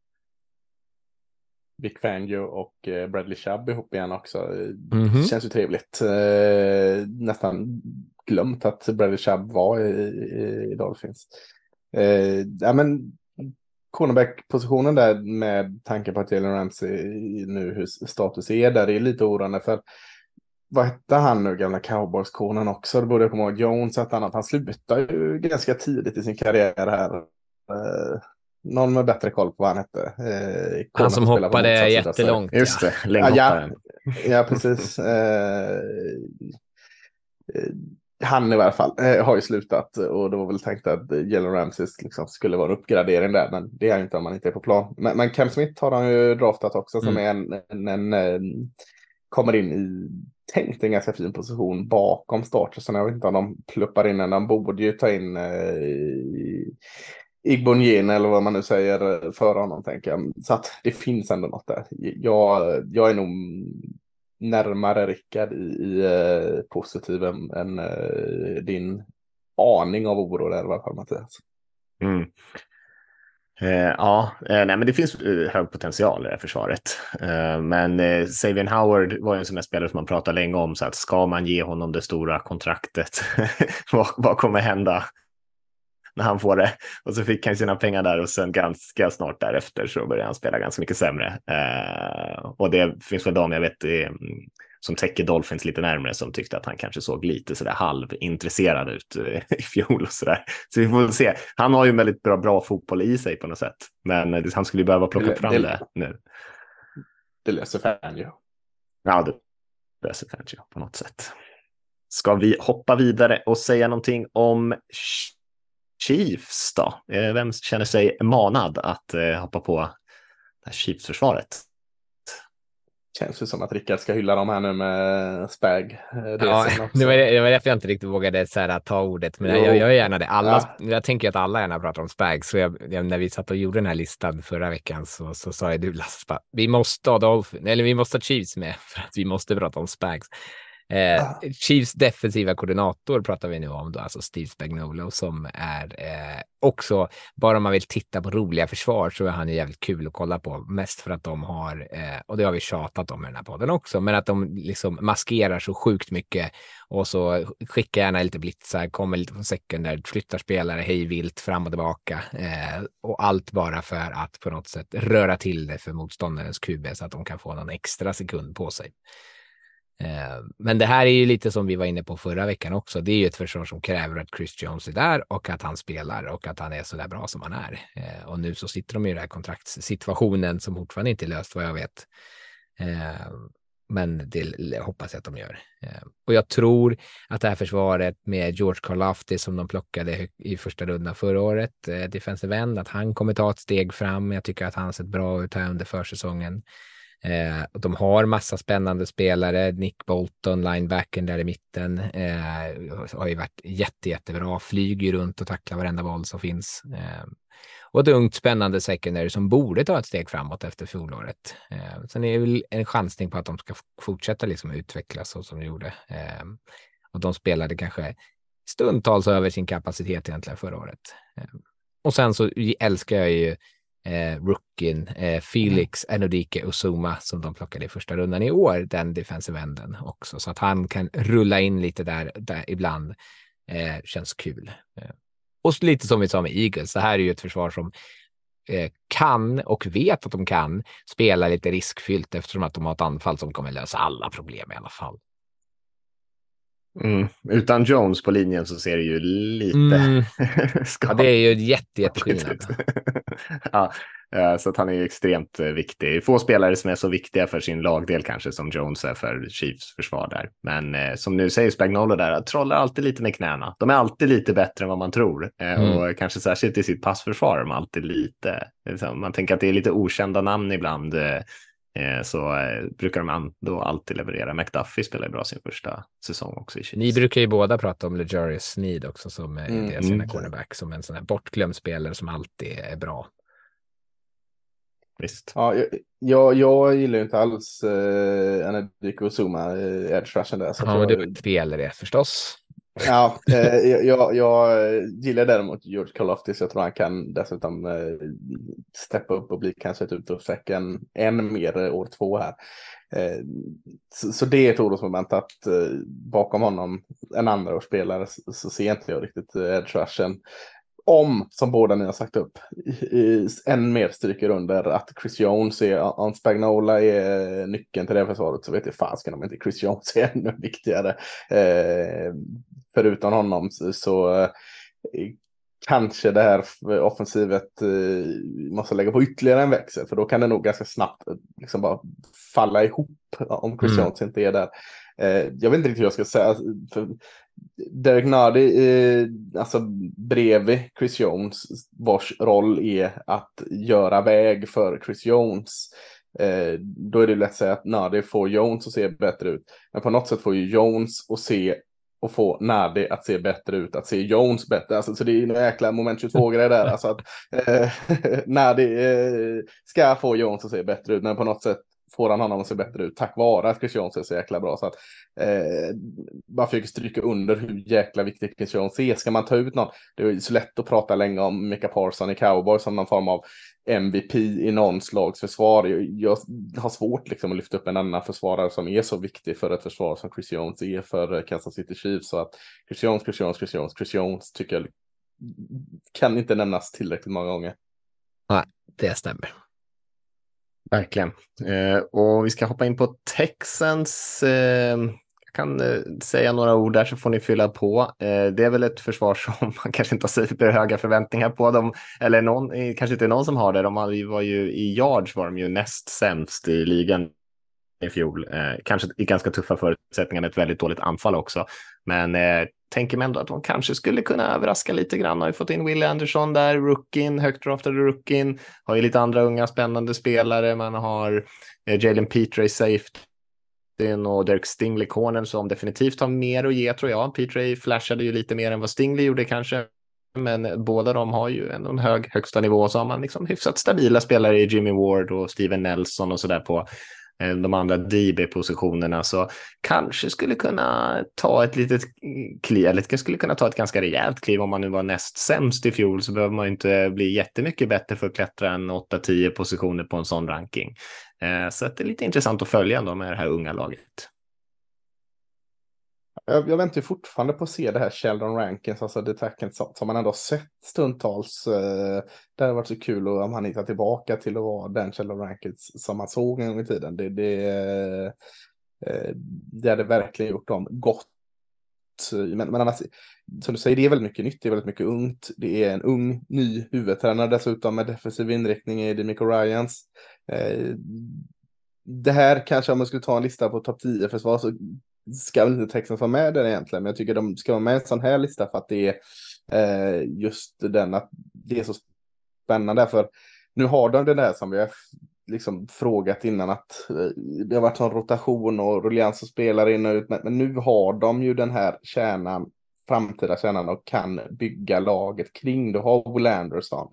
Vic Fangio och eh, Bradley Chubb ihop igen också. Mm -hmm. Känns ju trevligt. Eh, nästan glömt att Bradley Chubb var i, i, i Dolphins. Ja, men cornerback-positionen där med tanke på att Jalen Ramsey nu hur status är där är lite oroande för vad hette han nu, gamla cowboys-konen också? Det borde jag komma ihåg. Jones, ett annat. Han slutade ju ganska tidigt i sin karriär här någon med bättre koll på vad han hette. Eh, han som hoppade jättelångt. Just det, längdhopparen. Ja, ja, ja, precis. Eh, eh, han i varje fall eh, har ju slutat och det var väl tänkt att Jalen Ramses liksom skulle vara en uppgradering där, men det är inte om man inte är på plan. Men, men Cam Smith har han ju draftat också som mm. är en, en, en, en, kommer in i tänkt en ganska fin position bakom startersen. Jag vet inte om de pluppar in en, de borde ju ta in eh, Igbonjen eller vad man nu säger eh, för honom tänker jag. Så att det finns ändå något där. Jag, jag är nog närmare Rickard i, i eh, positiv än, än eh, din aning av oro där i alla fall Mattias. Mm. Eh, ja, eh, nej, men det finns eh, hög potential i det här försvaret. Eh, men eh, Savian Howard var ju en sån där spelare som man pratade länge om, så att ska man ge honom det stora kontraktet, vad, vad kommer hända när han får det? Och så fick han sina pengar där och sen ganska snart därefter så började han spela ganska mycket sämre. Eh, och det finns väl de, jag vet, som täcker Dolphins lite närmare som tyckte att han kanske såg lite sådär halvintresserad ut eh, i fjol och sådär. Så vi får väl se. Han har ju väldigt bra, bra fotboll i sig på något sätt, men eh, han skulle behöva plocka det, fram det, det nu. Det löser Fangio. Ja, det löser Fangio på något sätt. Ska vi hoppa vidare och säga någonting om Chiefs då? Eh, vem känner sig manad att hoppa på det här Chiefs-försvaret? Känns ju som att Rickard ska hylla dem här nu med Spag. Eh, ja, det var, det var därför jag inte riktigt vågade så här, ta ordet, men jag, jag gör gärna det. Alla, ja. Jag tänker att alla gärna pratar om Spag, så jag, när vi satt och gjorde den här listan förra veckan så, så sa jag du Lasse, vi måste ha Dolphin, eller vi måste ha Chiefs med för att vi måste prata om Spags. Eh, Chiefs defensiva koordinator pratar vi nu om, då, alltså Steve Spagnuolo som är eh, också, bara om man vill titta på roliga försvar så är han ju jävligt kul att kolla på. Mest för att de har, eh, och det har vi tjatat om i den här podden också, men att de liksom maskerar så sjukt mycket och så skickar gärna lite blitzar, kommer lite från sekundär, flyttar spelare hej vilt fram och tillbaka eh, och allt bara för att på något sätt röra till det för motståndarens QB så att de kan få någon extra sekund på sig. Eh, men det här är ju lite som vi var inne på förra veckan också. Det är ju ett försvar som kräver att Chris Jones är där och att han spelar och att han är så där bra som han är. Eh, och nu så sitter de i den här kontraktssituationen som fortfarande inte är löst vad jag vet. Eh, men det hoppas jag att de gör. Och jag tror att det här försvaret med George Karlafti som de plockade i första rundan förra året, defensive end, att han kommer ta ett steg fram. Jag tycker att han sett bra ut här under försäsongen. Eh, de har massa spännande spelare. Nick Bolton, linebacken där i mitten, eh, har ju varit jätte, jättebra. Flyger runt och tacklar varenda boll som finns. Eh, och ett ungt spännande secondary som borde ta ett steg framåt efter fjolåret. Eh, sen är det väl en chansning på att de ska fortsätta liksom utvecklas så som de gjorde. Eh, och de spelade kanske stundtals över sin kapacitet egentligen förra året. Eh, och sen så älskar jag ju eh, rookien eh, Felix mm. Enodike Osuma som de plockade i första rundan i år, den defensive enden också, så att han kan rulla in lite där, där ibland. Eh, känns kul. Eh, och lite som vi sa med Eagles, det här är ju ett försvar som eh, kan och vet att de kan spela lite riskfyllt eftersom att de har ett anfall som kommer lösa alla problem i alla fall. Mm. Utan Jones på linjen så ser det ju lite... Mm. ja, det är ju jätte, jätteskillnad. ja, så att han är extremt eh, viktig. Få spelare som är så viktiga för sin lagdel kanske som Jones är för Chiefs försvar där. Men eh, som nu säger Spagnolo där, trollar alltid lite med knäna. De är alltid lite bättre än vad man tror. Eh, mm. Och kanske särskilt i sitt passförsvar de alltid lite. Liksom, man tänker att det är lite okända namn ibland. Eh, Eh, så eh, brukar de då alltid leverera. McDuffie spelar bra sin första säsong också i Chiefs. Ni brukar ju båda prata om LeJarius Sneed också som är mm. deras mm. cornerback som en sån här bortglömd spelare som alltid är bra. Visst. Ja, jag, jag, jag gillar ju inte alls eh, Anadiko Zuma, eh, edge rushen där. Så ja, men du spelar det förstås. Ja, eh, jag, jag, gillar däremot George Karloftis. Jag tror han kan dessutom eh, steppa upp och bli kanske typ ett utropstecken än mer år två här. Eh, så, så, det är ett orosmoment att eh, bakom honom en andra årsspelare, så, så ser inte jag riktigt eh, edge om, som båda ni har sagt upp, än mer stryker under att Chris Jones är, om Spagnola är nyckeln till det försvaret så vet jag fasken om inte Chris Jones är ännu viktigare. Eh, förutom honom så, så eh, kanske det här offensivet eh, måste lägga på ytterligare en växel för då kan det nog ganska snabbt eh, liksom bara falla ihop om Chris mm. Jones inte är där. Eh, jag vet inte riktigt hur jag ska säga. För Derek Nardi, eh, alltså bredvid Chris Jones, vars roll är att göra väg för Chris Jones. Eh, då är det lätt att säga att Nardi får Jones att se bättre ut. Men på något sätt får ju Jones att se och få Nardi att se bättre ut, att se Jones bättre. Alltså, så det är en jäkla moment 22-grej där. Alltså att eh, Nardi eh, ska få Jones att se bättre ut, men på något sätt får han honom att se bättre ut tack vare att Chris Jones är så jäkla bra. Så att, eh, bara försöker stryka under hur jäkla viktigt Chris Jones är. Ska man ta ut någon, det är så lätt att prata länge om Micah Parson i Cowboys som någon form av MVP i någon slags försvar. Jag, jag, har svårt liksom att lyfta upp en annan försvarare som är så viktig för ett försvar som Chris Jones är för Kansas City Chiefs. Så att Chris Jones, Chris Jones, Chris Jones, Chris Jones tycker jag kan inte nämnas tillräckligt många gånger. Nej, det stämmer. Verkligen. Eh, och vi ska hoppa in på Texans. Eh, jag kan eh, säga några ord där så får ni fylla på. Eh, det är väl ett försvar som man kanske inte har superhöga förväntningar på. Dem, eller någon, eh, kanske inte någon som har det. De var ju i yards var de ju näst sämst i ligan i fjol. Eh, kanske i ganska tuffa förutsättningar med ett väldigt dåligt anfall också. Men eh, tänker mig ändå att de kanske skulle kunna överraska lite grann. Har ju fått in Willie Anderson där, rookien, högt draftade rookien. Har ju lite andra unga spännande spelare. Man har eh, Jalen Petre i och Derek Stingley cornern som definitivt har mer att ge tror jag. Petre flashade ju lite mer än vad Stingley gjorde kanske. Men båda de har ju ändå en hög högsta nivå. Så har man liksom hyfsat stabila spelare i Jimmy Ward och Steven Nelson och så där på Eh, de andra DB-positionerna så kanske skulle kunna ta ett litet kliv, eller skulle kunna ta ett ganska rejält kliv om man nu var näst sämst i fjol så behöver man inte bli jättemycket bättre för att klättra en 8-10 positioner på en sån ranking. Eh, så det är lite intressant att följa ändå med det här unga laget. Jag, jag väntar fortfarande på att se det här Sheldon Rankins, alltså det tacken som, man ändå sett stundtals. Eh, det hade varit så kul om han hittar tillbaka till att vara den Sheldon Rankins som man såg en gång i tiden. Det, det, eh, det hade verkligen gjort dem gott. Men, men annars, som du säger, det är väldigt mycket nytt, det är väldigt mycket ungt. Det är en ung, ny huvudtränare dessutom med defensiv inriktning i Demico Ryans. Eh, det här kanske om man skulle ta en lista på topp 10 försvar så ska väl inte Texans vara med där egentligen, men jag tycker de ska vara med i en sån här lista för att det är eh, just den att det är så spännande. För nu har de det där som vi har liksom frågat innan att eh, det har varit sån rotation och ruljans och spelar in och ut, men, men nu har de ju den här kärnan, framtida kärnan och kan bygga laget kring. Du har Will Anderson,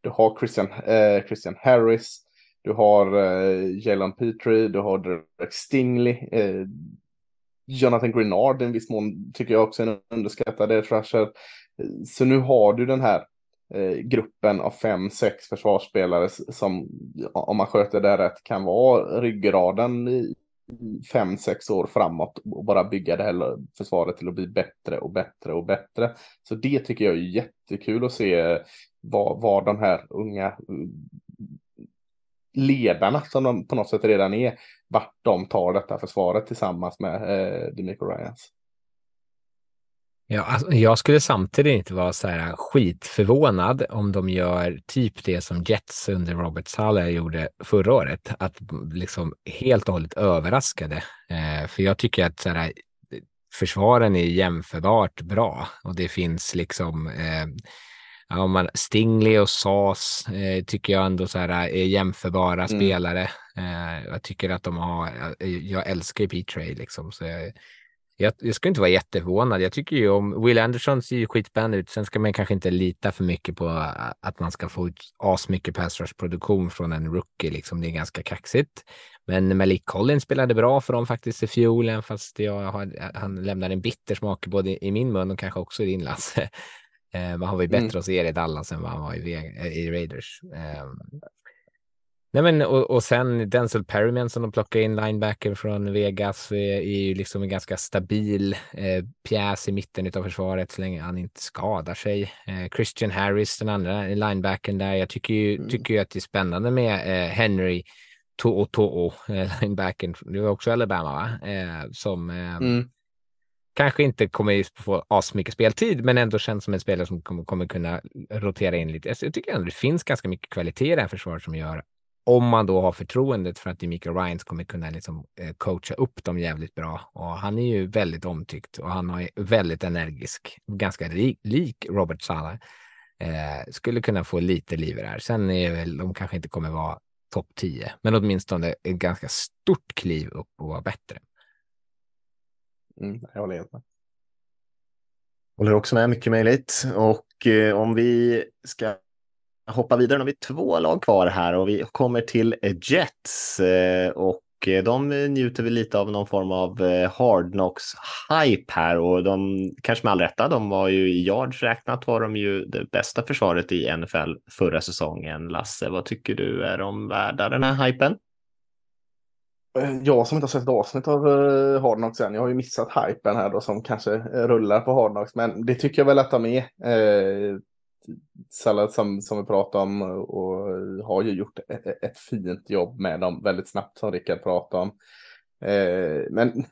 du har Christian, eh, Christian Harris, du har eh, Jalen Petrie, du har Derek Stingley. Eh, Jonathan Grenard i viss mån tycker jag också är en underskattad trasher. Så nu har du den här eh, gruppen av fem, sex försvarsspelare som om man sköter det rätt kan vara ryggraden i fem, sex år framåt och bara bygga det här försvaret till att bli bättre och bättre och bättre. Så det tycker jag är jättekul att se eh, vad, vad de här unga ledarna som de på något sätt redan är, vart de tar detta försvaret tillsammans med eh, Demico Ryans. Ja, alltså, jag skulle samtidigt inte vara så här skitförvånad om de gör typ det som Jets under Robert Saleh gjorde förra året, att liksom helt och hållet överraskade. Eh, för jag tycker att så här, försvaren är jämförbart bra och det finns liksom eh, ja, man, Stingley och Sas eh, tycker jag ändå så här är jämförbara mm. spelare. Eh, jag tycker att de har, jag, jag älskar ju P-Trade liksom. Så jag, jag, jag ska inte vara jätteförvånad. Jag tycker ju om Will Anderson ser ju skitspännande ut. Sen ska man kanske inte lita för mycket på att man ska få ut asmycket pass rush produktion från en rookie. Liksom. Det är ganska kaxigt. Men Malik Collins spelade bra för dem faktiskt i fjol, fast jag har, han lämnar en bitter smak både i min mun och kanske också i din Lasse. Eh, han var ju bättre mm. hos er i Dallas än vad han var i, i Raiders. Eh, nej men, och, och sen Denzel Perryman som de plockar in, linebacker från Vegas, är, är ju liksom en ganska stabil eh, pjäs i mitten av försvaret så länge han inte skadar sig. Eh, Christian Harris, den andra linebacken där. Jag tycker ju, mm. tycker ju att det är spännande med eh, Henry To'o To'o, eh, linebacken. Det var också Alabama, va? Eh, som eh, mm kanske inte kommer få asmycket speltid, men ändå känns som en spelare som kommer, kommer kunna rotera in lite. Alltså, jag tycker ändå det finns ganska mycket kvalitet i det här försvaret som gör om man då har förtroendet för att Demico Ryans kommer kunna liksom eh, coacha upp dem jävligt bra. Och han är ju väldigt omtyckt och han är väldigt energisk, ganska lik, lik Robert Sala. Eh, skulle kunna få lite liv i det här. Sen är väl de kanske inte kommer vara topp 10, men åtminstone ett ganska stort kliv upp och vara bättre. Mm, jag håller helt med. Håller också med, mycket möjligt. Och eh, om vi ska hoppa vidare, nu har vi två lag kvar här och vi kommer till Jets. Eh, och eh, de njuter vi lite av någon form av eh, hard knocks hype här och de kanske med all rätta, de var ju i yards räknat var de ju det bästa försvaret i NFL förra säsongen. Lasse, vad tycker du? Är de värda den här hypen? Eh, jag som inte har sett ett avsnitt av uh, än, jag har ju missat hypen här då som kanske eh, rullar på Hardnox, men det tycker jag väl att de är. Uh, Sallad som, som vi pratade om och har ju gjort ett, ett fint jobb med dem väldigt snabbt som Rickard pratade om. Uh, men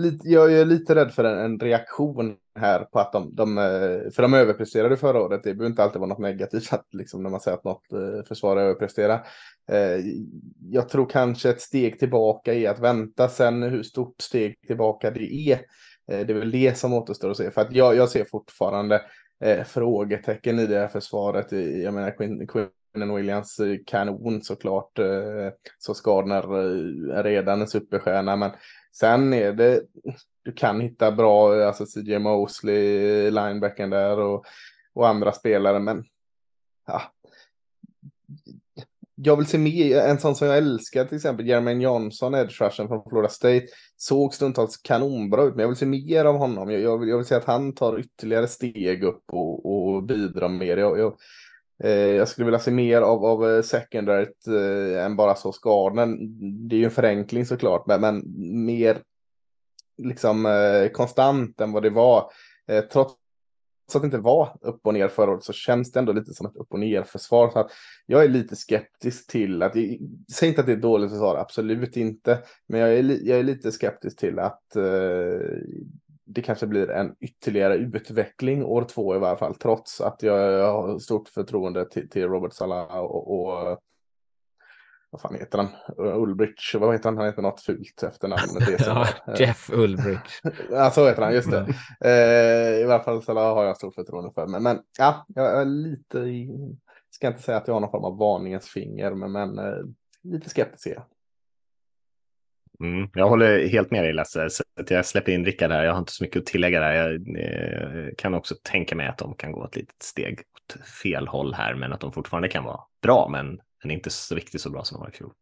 lite, jag är lite rädd för en, en, reaktion här på att de, de, eh, för de överpresterade förra året. Det behöver inte alltid vara något negativt att, liksom, när man säger att något eh, försvar överpresterar. Eh, jag tror kanske ett steg tillbaka är att vänta sen hur stort steg tillbaka det är. Det är väl det som återstår att se. För att jag, jag ser fortfarande frågetecken i det här försvaret. Jag menar Quinn, Brennan Williams kanon såklart. Eh, Så Skadner är eh, redan en superstjärna. Men sen är det, du kan hitta bra, eh, alltså CJ Mosley, linebacken där och, och andra spelare. Men ja, jag vill se mer, en sån som jag älskar till exempel, Jermaine Johnson, edge rushen från Florida State, såg stundtals kanonbra ut, men jag vill se mer av honom. Jag, jag, vill, jag vill se att han tar ytterligare steg upp och, och bidrar mer. Jag, jag, Eh, jag skulle vilja se mer av, av eh, secondaryt eh, än bara så skadan. Det är ju en förenkling såklart, men, men mer liksom eh, konstant än vad det var. Eh, trots att det inte var upp och ner förra året så känns det ändå lite som ett upp och ner försvar. Så att jag är lite skeptisk till att, säg inte att det är ett dåligt försvar, absolut inte. Men jag är, jag är lite skeptisk till att eh, det kanske blir en ytterligare utveckling år två i varje fall. Trots att jag, har stort förtroende till, till Robert Salah och, och vad fan heter han? Ulbrich, vad heter han? Han heter något fult efternamn. Det ja, Jeff Ulbrich. ja, så heter han, just det. Eh, I varje fall så har jag stort förtroende för. Men, men ja, jag är lite, ska inte säga att jag har någon form av varningens finger, men, men eh, lite skeptisk är jag. Mm, jag håller helt med dig Lasse, så att jag släpper in Rickard här. Jag har inte så mycket att tillägga där. Jag eh, kan också tänka mig att de kan gå ett litet steg åt fel håll här, men att de fortfarande kan vara bra, men men inte så riktigt så bra som de var i fjol.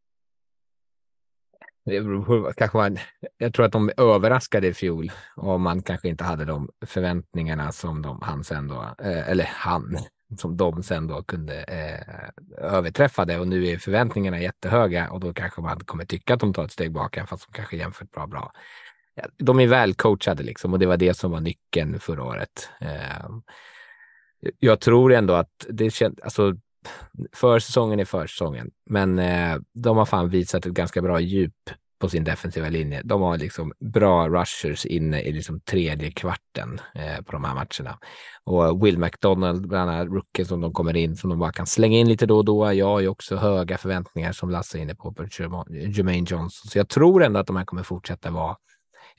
kanske man, jag tror att de överraskade i fjol och man kanske inte hade de förväntningarna som de, han sen då, eh, eller han, som de sen då kunde eh, överträffade och nu är förväntningarna jättehöga och då kanske man kommer tycka att de tar ett steg bak fast de kanske jämfört bra bra. De är väl coachade liksom och det var det som var nyckeln förra året. Eh, jag tror ändå att det känns, alltså försäsongen är försäsongen, men eh, de har fan visat ett ganska bra djup på sin defensiva linje. De har liksom bra rushers inne i liksom tredje kvarten eh, på de här matcherna. Och Will McDonald, bland annat rookie som de kommer in, som de bara kan slänga in lite då och då. Jag har ju också höga förväntningar som Lasse är inne på, på Jermaine Johnson. Så jag tror ändå att de här kommer fortsätta vara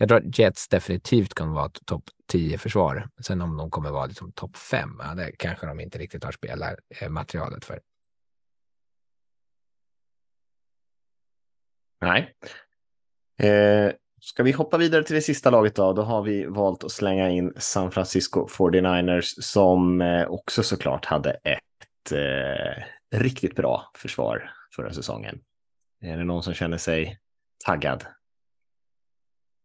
jag tror att Jets definitivt kommer vara ett topp 10 försvar. Sen om de kommer vara liksom topp 5, ja, det kanske de inte riktigt har spelarmaterialet eh, för. Nej. Eh, ska vi hoppa vidare till det sista laget då? Då har vi valt att slänga in San Francisco 49ers som eh, också såklart hade ett eh, riktigt bra försvar förra säsongen. Är det någon som känner sig taggad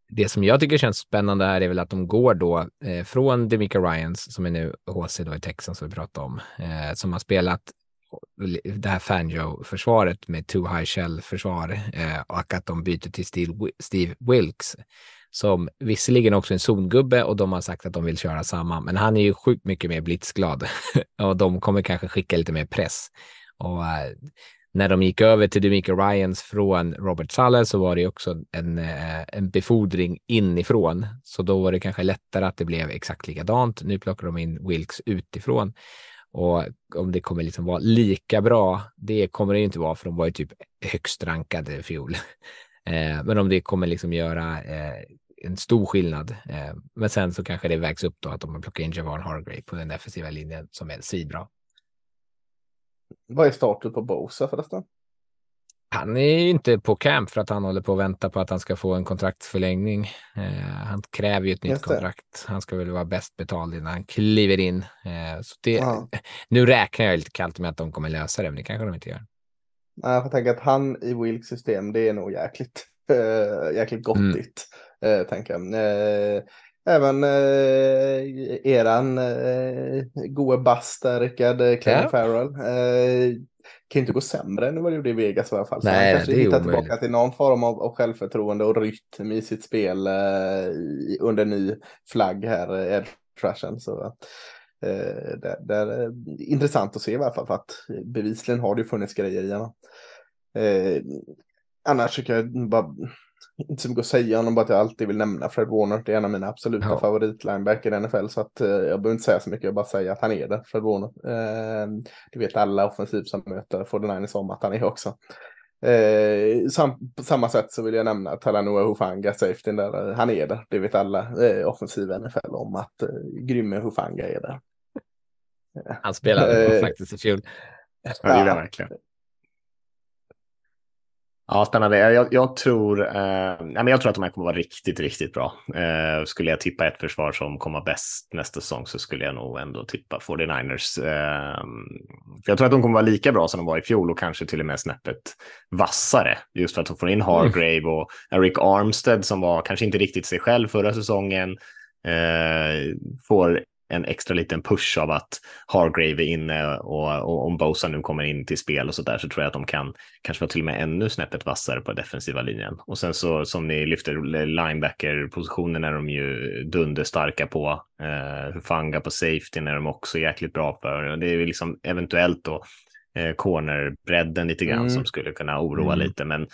det som jag tycker känns spännande här är väl att de går då eh, från Demica Ryans, som är nu HC då i Texas som vi pratade om, eh, som har spelat det här Fanjo-försvaret med Too High Shell-försvar eh, och att de byter till Steve, Steve Wilkes som visserligen också är en zongubbe och de har sagt att de vill köra samma, men han är ju sjukt mycket mer blitzglad och de kommer kanske skicka lite mer press. Och eh, när de gick över till Demico Ryans från Robert Saleh så var det också en, eh, en befordring inifrån. Så då var det kanske lättare att det blev exakt likadant. Nu plockar de in Wilkes utifrån. Och om det kommer liksom vara lika bra, det kommer det inte vara för de var ju typ högst rankade i fjol. Eh, men om det kommer liksom göra eh, en stor skillnad. Eh, men sen så kanske det vägs upp då att de plockar in Javon Hargrave på den defensiva linjen som är svinbra. Vad är starten på Bosa förresten? Han är ju inte på camp för att han håller på att vänta på att han ska få en kontraktförlängning. Eh, han kräver ju ett nytt kontrakt. Han ska väl vara bäst betald innan han kliver in. Eh, så det, Nu räknar jag lite kallt med att de kommer lösa det, men det kanske de inte gör. Jag tänker att han i Wilks system, det är nog jäkligt, äh, jäkligt gottigt. Mm. Äh, tänker jag. Äh, även eran äh, goe bass där, Rickard, Clem ja. Farrell. Kan inte gå sämre än vad det gjorde i Vegas i alla fall. Så Nej, han kanske hittar tillbaka till någon form av, av självförtroende och rytm i sitt spel eh, under ny flagg här, Ed Trashen. Så Eh, det, det, är intressant att se i alla fall för att bevisligen har det funnits grejer i honom. Eh, annars tycker jag bara inte så mycket att säga om bara att jag alltid vill nämna Fred Warner. Det är en av mina absoluta ja. favoritlinebacker i NFL så att eh, jag behöver inte säga så mycket. Jag bara säga att han är det, Fred Warner. Eh, det vet alla offensiv som möter 49ers om att han är också. Eh, sam på samma sätt så vill jag nämna Talanoa Hufanga, safety där. Han är det. Det vet alla eh, offensiva NFL om att eh, grymme Hufanga är där. Han spelade faktiskt i fjol. Ja, det gjorde han verkligen. Ja, spännande. Jag, jag, tror, eh, jag tror att de här kommer vara riktigt, riktigt bra. Eh, skulle jag tippa ett försvar som kommer bäst nästa säsong så skulle jag nog ändå tippa 49ers. Eh, för jag tror att de kommer vara lika bra som de var i fjol och kanske till och med snäppet vassare. Just för att de får in Hargrave mm. och Eric Armstead som var kanske inte riktigt sig själv förra säsongen. Eh, får en extra liten push av att Hargrave är inne och, och om Bosa nu kommer in till spel och så där så tror jag att de kan kanske vara till och med ännu snäppet vassare på defensiva linjen. Och sen så som ni lyfter linebacker-positionen är de ju dunderstarka på. Eh, Hufanga på safety är de också jäkligt bra för. Det är liksom eventuellt då eh, cornerbredden lite grann mm. som skulle kunna oroa mm. lite. Men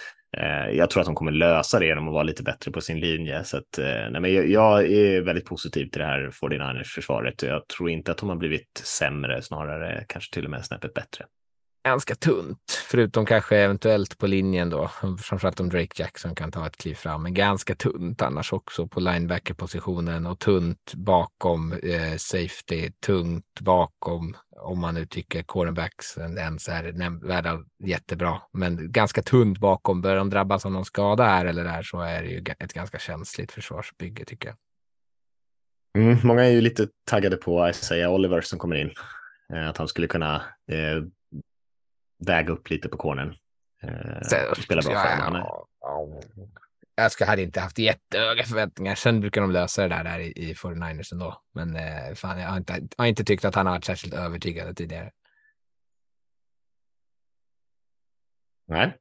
jag tror att de kommer lösa det genom att vara lite bättre på sin linje. Så att, eh, nej, men jag, jag, är väldigt positiv till det här 49ers försvaret. Jag tror inte att de har blivit sämre, snarare kanske till och med snäppet bättre ganska tunt, förutom kanske eventuellt på linjen då, framförallt om Drake Jackson kan ta ett kliv fram, men ganska tunt annars också på linebacker-positionen och tunt bakom eh, safety, tungt bakom om man nu tycker cornerbacks ens är värda jättebra, men ganska tunt bakom. Börjar de drabbas av någon skada här eller där så är det ju ett ganska känsligt försvarsbygge tycker jag. Mm, många är ju lite taggade på Isaiah Oliver som kommer in. Eh, att han skulle kunna eh, väga upp lite på cornern. Eh, spela bra ja, ja, ja. Jag ska, hade inte haft jättehöga förväntningar. Sen brukar de lösa det där, där i, i 49ers ändå. Men eh, fan, jag har, inte, jag har inte tyckt att han har varit särskilt övertygande tidigare. Nej,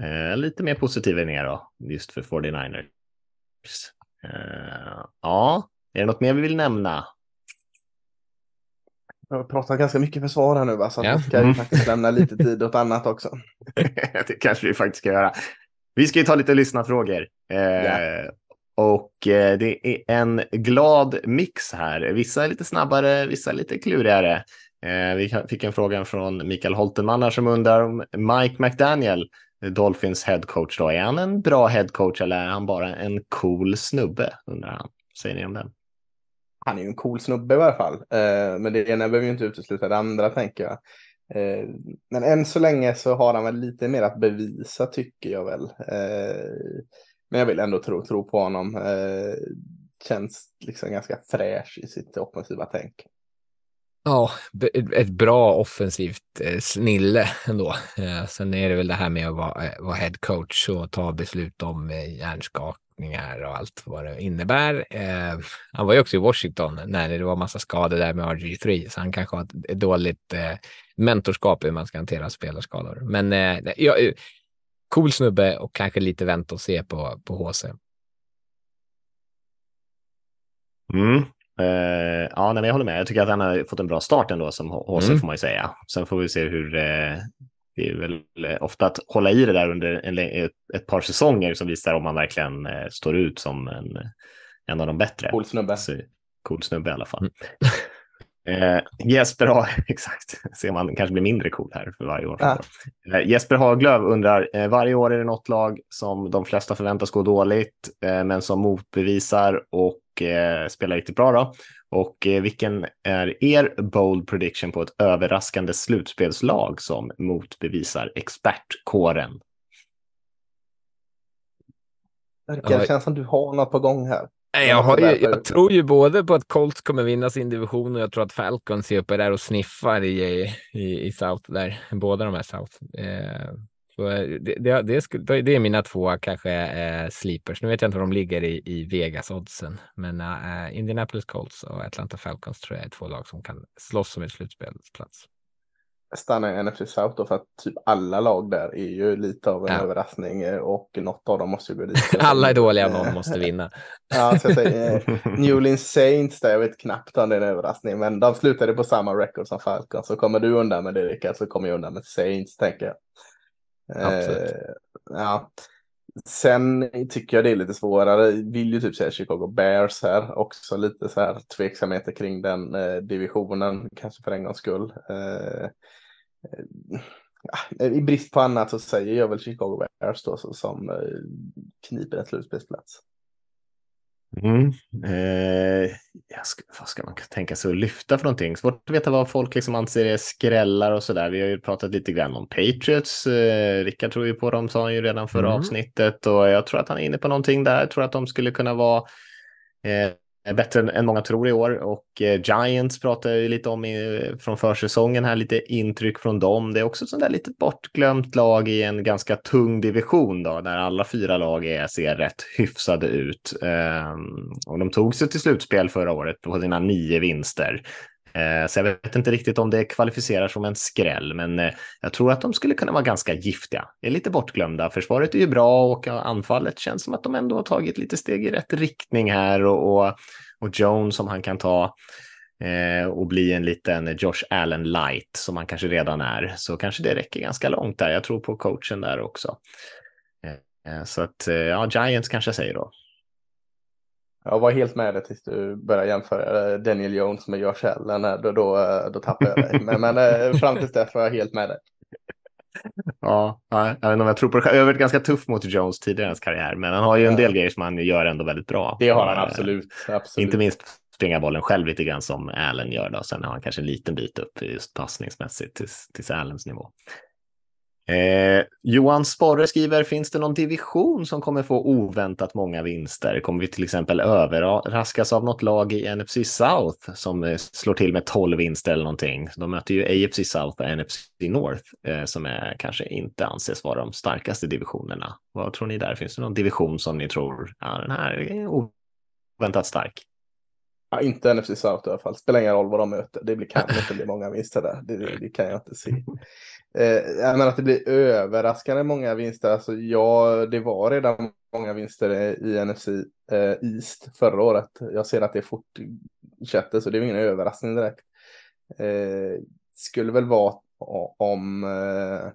eh, lite mer positiv än er då, just för 49ers. Eh, ja, är det något mer vi vill nämna? Jag har pratat ganska mycket försvar här nu, va? så ja. vi ska mm. faktiskt lämna lite tid åt annat också. det kanske vi faktiskt ska göra. Vi ska ju ta lite lyssnarfrågor. Eh, ja. Och eh, det är en glad mix här. Vissa är lite snabbare, vissa är lite klurigare. Eh, vi fick en fråga från Mikael Holtenmann som undrar om Mike McDaniel, Dolphins headcoach, då, är han en bra headcoach eller är han bara en cool snubbe? Undrar han. Säger ni om den? han är ju en cool snubbe i alla fall. Eh, men det ena behöver ju inte utesluta det andra tänker jag. Eh, men än så länge så har han väl lite mer att bevisa tycker jag väl. Eh, men jag vill ändå tro, tro på honom. Eh, känns liksom ganska fräsch i sitt offensiva tänk. Ja, ett bra offensivt eh, snille ändå. Eh, sen är det väl det här med att vara, eh, vara head coach och ta beslut om hjärnskakningar och allt vad det innebär. Han var ju också i Washington när det var massa skador där med RG3, så han kanske har ett dåligt mentorskap hur man ska hantera spelarskador. Men eh, ja, eh, cool snubbe och kanske lite vänt och se på, på HC. Mm. Uh, ja, nej, jag håller med. Jag tycker att han har fått en bra start ändå som HC mm. får man ju säga. Sen får vi se hur, uh, det är väl ofta att hålla i det där under en, ett, ett par säsonger som visar om man verkligen eh, står ut som en, en av de bättre. Cool snubbe. Så, cool snubbe i alla fall. Mm. Eh, Jesper har, exakt, ser man kanske blir mindre cool här för varje år. Ja. Eh, Jesper Haglöf undrar, eh, varje år är det något lag som de flesta förväntas gå dåligt, eh, men som motbevisar och spelar riktigt bra. Då. Och eh, vilken är er bold prediction på ett överraskande slutspelslag som motbevisar expertkåren? Det känns som du har något på gång här. Jag, har ju, jag tror ju både på att Colts kommer vinna sin division och jag tror att Falcons är uppe där och sniffar i, i, i South där. Båda de här South. Eh, Så det, det, det, skulle, det är mina två kanske eh, sleepers. Nu vet jag inte var de ligger i, i Vegas-oddsen, men eh, Indianapolis Colts och Atlanta Falcons tror jag är två lag som kan slåss om ett slutspelsplats stannar i NFC South då för att typ alla lag där är ju lite av en ja. överraskning eh, och något av dem måste ju gå dit. alla är dåliga och någon måste vinna. ja, så jag säger, eh, New Orleans Saints där, jag vet knappt om det är en överraskning, men de slutade på samma record som Falcon. Så kommer du undan med det Rickard så kommer jag undan med Saints tänker jag. Absolut. Eh, ja. Sen tycker jag det är lite svårare. Vill ju typ säga Chicago Bears här. Också lite så här tveksamheter kring den eh, divisionen. Kanske för en gångs skull. Eh, i brist på annat så säger jag väl Chicago Bears då som eh, kniper en slutspelsplats. Mm. Eh, ska, vad ska man tänka sig att lyfta för någonting? Svårt att veta vad folk liksom anser är skrällar och så där. Vi har ju pratat lite grann om Patriots. Eh, Rickard tror ju på dem, sa han ju redan förra mm. avsnittet och jag tror att han är inne på någonting där. Jag tror att de skulle kunna vara eh, Eh, bättre än många tror i år och eh, Giants pratar ju lite om i, från försäsongen här, lite intryck från dem. Det är också ett sånt där lite bortglömt lag i en ganska tung division då, där alla fyra lag är, ser rätt hyfsade ut. Um, och de tog sig till slutspel förra året på sina nio vinster. Eh, så jag vet inte riktigt om det kvalificerar som en skräll, men eh, jag tror att de skulle kunna vara ganska giftiga. Det är lite bortglömda. Försvaret är ju bra och anfallet känns som att de ändå har tagit lite steg i rätt riktning här och, och, och Jones som han kan ta eh, och bli en liten Josh Allen light som han kanske redan är, så kanske det räcker ganska långt där. Jag tror på coachen där också. Så att, ja, Giants kanske jag säger då. Jag var helt med dig tills du började jämföra Daniel Jones med Josh Allen. Då, då, då tappade jag dig. Men, men eh, fram tills dess var jag helt med dig. Ja, jag vet inte om jag tror på det. Jag har varit ganska tuff mot Jones tidigare i hans karriär, men han har ju en del grejer som han gör ändå väldigt bra. Det har han absolut. absolut. Inte minst springa bollen själv lite grann som Allen gör. Då. Sen har han kanske en liten bit upp just passningsmässigt till, till Allens nivå. Eh, Johan Sporre skriver, finns det någon division som kommer få oväntat många vinster? Kommer vi till exempel överraskas av något lag i NFC South som eh, slår till med 12 vinster eller någonting? De möter ju AFC South och NFC North eh, som är, kanske inte anses vara de starkaste divisionerna. Vad tror ni där? Finns det någon division som ni tror, ja, den här är oväntat stark? Ja, inte NFC South i alla fall. Spelar ingen roll vad de möter. Det blir, kan inte bli många vinster där. Det, det, det kan jag inte se. Eh, men att det blir överraskande många vinster. Alltså, ja, det var redan många vinster i NFC eh, East förra året. Jag ser att det fortsätter, så det är ingen överraskning direkt. Eh, skulle väl vara om eh,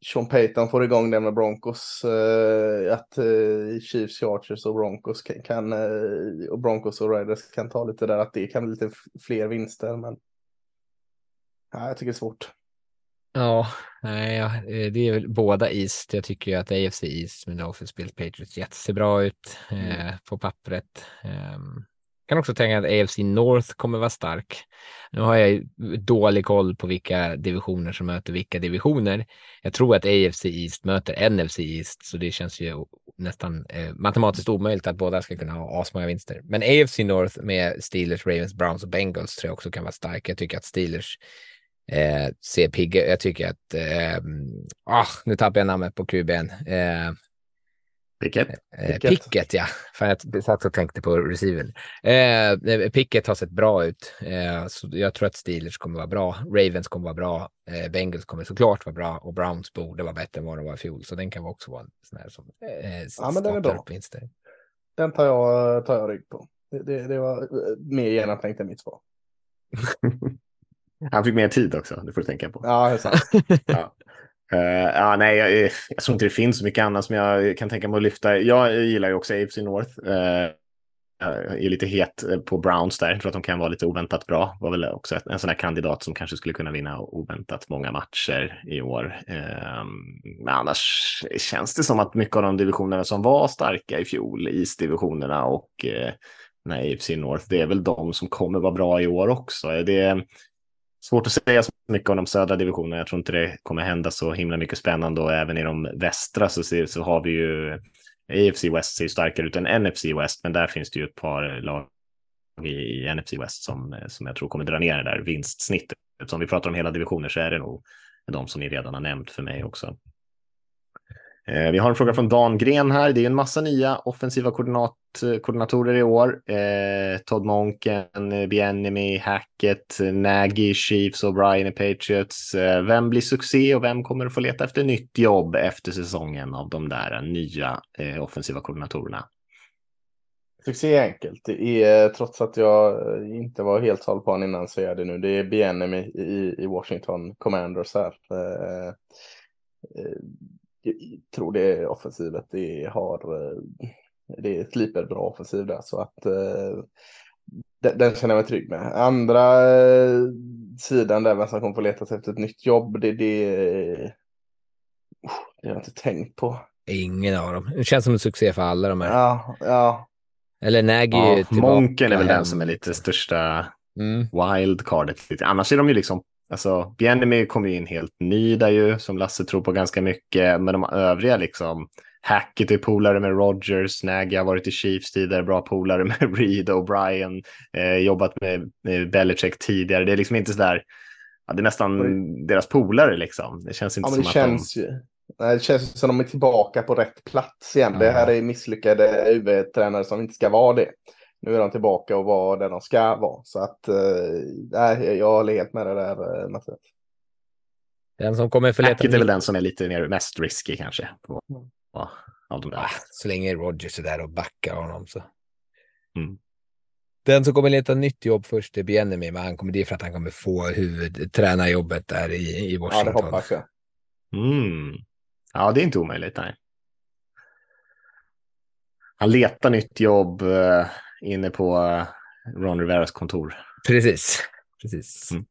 Sean Payton får igång det med Broncos. Eh, att eh, Chiefs, Chargers och Broncos kan, kan eh, och Broncos och Raiders kan ta lite där. Att det kan bli lite fler vinster. Men Ja, jag tycker det är svårt. Ja, nej, eh, det är väl båda East. Jag tycker ju att AFC East med Dolphins, Bills, Patriots, Jets ser bra ut eh, mm. på pappret. Eh, kan också tänka att AFC North kommer vara stark. Nu har jag dålig koll på vilka divisioner som möter vilka divisioner. Jag tror att AFC East möter NFC East, så det känns ju nästan eh, matematiskt omöjligt att båda ska kunna ha asmånga vinster. Men AFC North med Steelers, Ravens, Browns och Bengals tror jag också kan vara stark. Jag tycker att Steelers eh, ser pigga Jag tycker att, eh, ah, nu tappar jag namnet på QBn. Eh, Pickett. Eh, Pickett, ja. Fan, jag satt och tänkte på receiven. Eh, Pickett har sett bra ut. Eh, så jag tror att Steelers kommer vara bra. Ravens kommer vara bra. Eh, Bengals kommer såklart vara bra. Och Browns borde vara bättre än vad de var i fjol. Så den kan också vara en sån här som eh, ja, men den är bra. vinster. Den tar jag, tar jag rygg på. Det, det, det var eh, mer genomtänkt än mitt svar. Han fick mer tid också, det får du tänka på. Ja, det är sant. ja. Uh, ja, nej, jag, jag tror inte det finns så mycket annat som jag kan tänka mig att lyfta. Jag gillar ju också AFC North. Uh, jag är lite het på Browns där. Jag tror att de kan vara lite oväntat bra. Var väl också en sån här kandidat som kanske skulle kunna vinna oväntat många matcher i år. Uh, men annars känns det som att mycket av de divisionerna som var starka i fjol, East-divisionerna och uh, nej, AFC North, det är väl de som kommer vara bra i år också. Det, Svårt att säga så mycket om de södra divisionerna. Jag tror inte det kommer hända så himla mycket spännande och även i de västra så, ser, så har vi ju AFC West ser starkare ut än NFC West, men där finns det ju ett par lag i, i NFC West som, som jag tror kommer dra ner det där vinstsnittet. Eftersom om vi pratar om hela divisioner så är det nog de som ni redan har nämnt för mig också. Eh, vi har en fråga från Dan Gren här. Det är en massa nya offensiva koordinat, koordinatorer i år. Eh, Todd Monken, eh, Biennemi, Hackett, eh, Nagy, Chiefs och Brian i Patriots. Eh, vem blir succé och vem kommer att få leta efter nytt jobb efter säsongen av de där nya eh, offensiva koordinatorerna? Succé är enkelt. Det är, trots att jag eh, inte var helt såld på honom innan så är det nu. Det är Biennemi i, i Washington Commanders här. Eh, eh, jag tror det är offensivet. Det har eh, det är slipper bra offensiv där så att eh, den, den, känner jag mig trygg med. Andra eh, sidan där vem som kommer få leta sig efter ett nytt jobb. Det, det, det har jag inte tänkt på. Ingen av dem. Det känns som en succé för alla de här. Ja, ja. Eller Nagy ja, Monken är väl den som är lite största mm. wildcardet. Annars är de ju liksom Alltså, Biennemi kommer ju in helt ny där ju, som Lasse tror på ganska mycket. Men de övriga liksom, Hackett är polare med Rogers, Nagy har varit i Chiefs tidigare, bra polare med Reed och Brian, eh, jobbat med, med Belichick tidigare. Det är liksom inte så där, ja, det är nästan mm. deras polare liksom. Det känns inte ja, som det att känns de... Ju. Det känns som att de är tillbaka på rätt plats igen. Ja. Det här är misslyckade huvudtränare som inte ska vara det. Nu är de tillbaka och var där de ska vara. Så att eh, jag håller helt med det där eh, Mattias. Den som kommer för Hackett är väl den som är lite mer mest risky kanske. På, där. Ah, så länge Rogers är där och backar honom så. Mm. Den som kommer leta nytt jobb först är Biennemi, men han kommer dit för att han kommer få huvudtränarjobbet där i, i Washington. Ja, det hoppas jag. Mm. Ja, det är inte omöjligt. Nej. Han letar nytt jobb. Uh inne på eh, Ron Riveras kontor. Precis. Precis. Mm.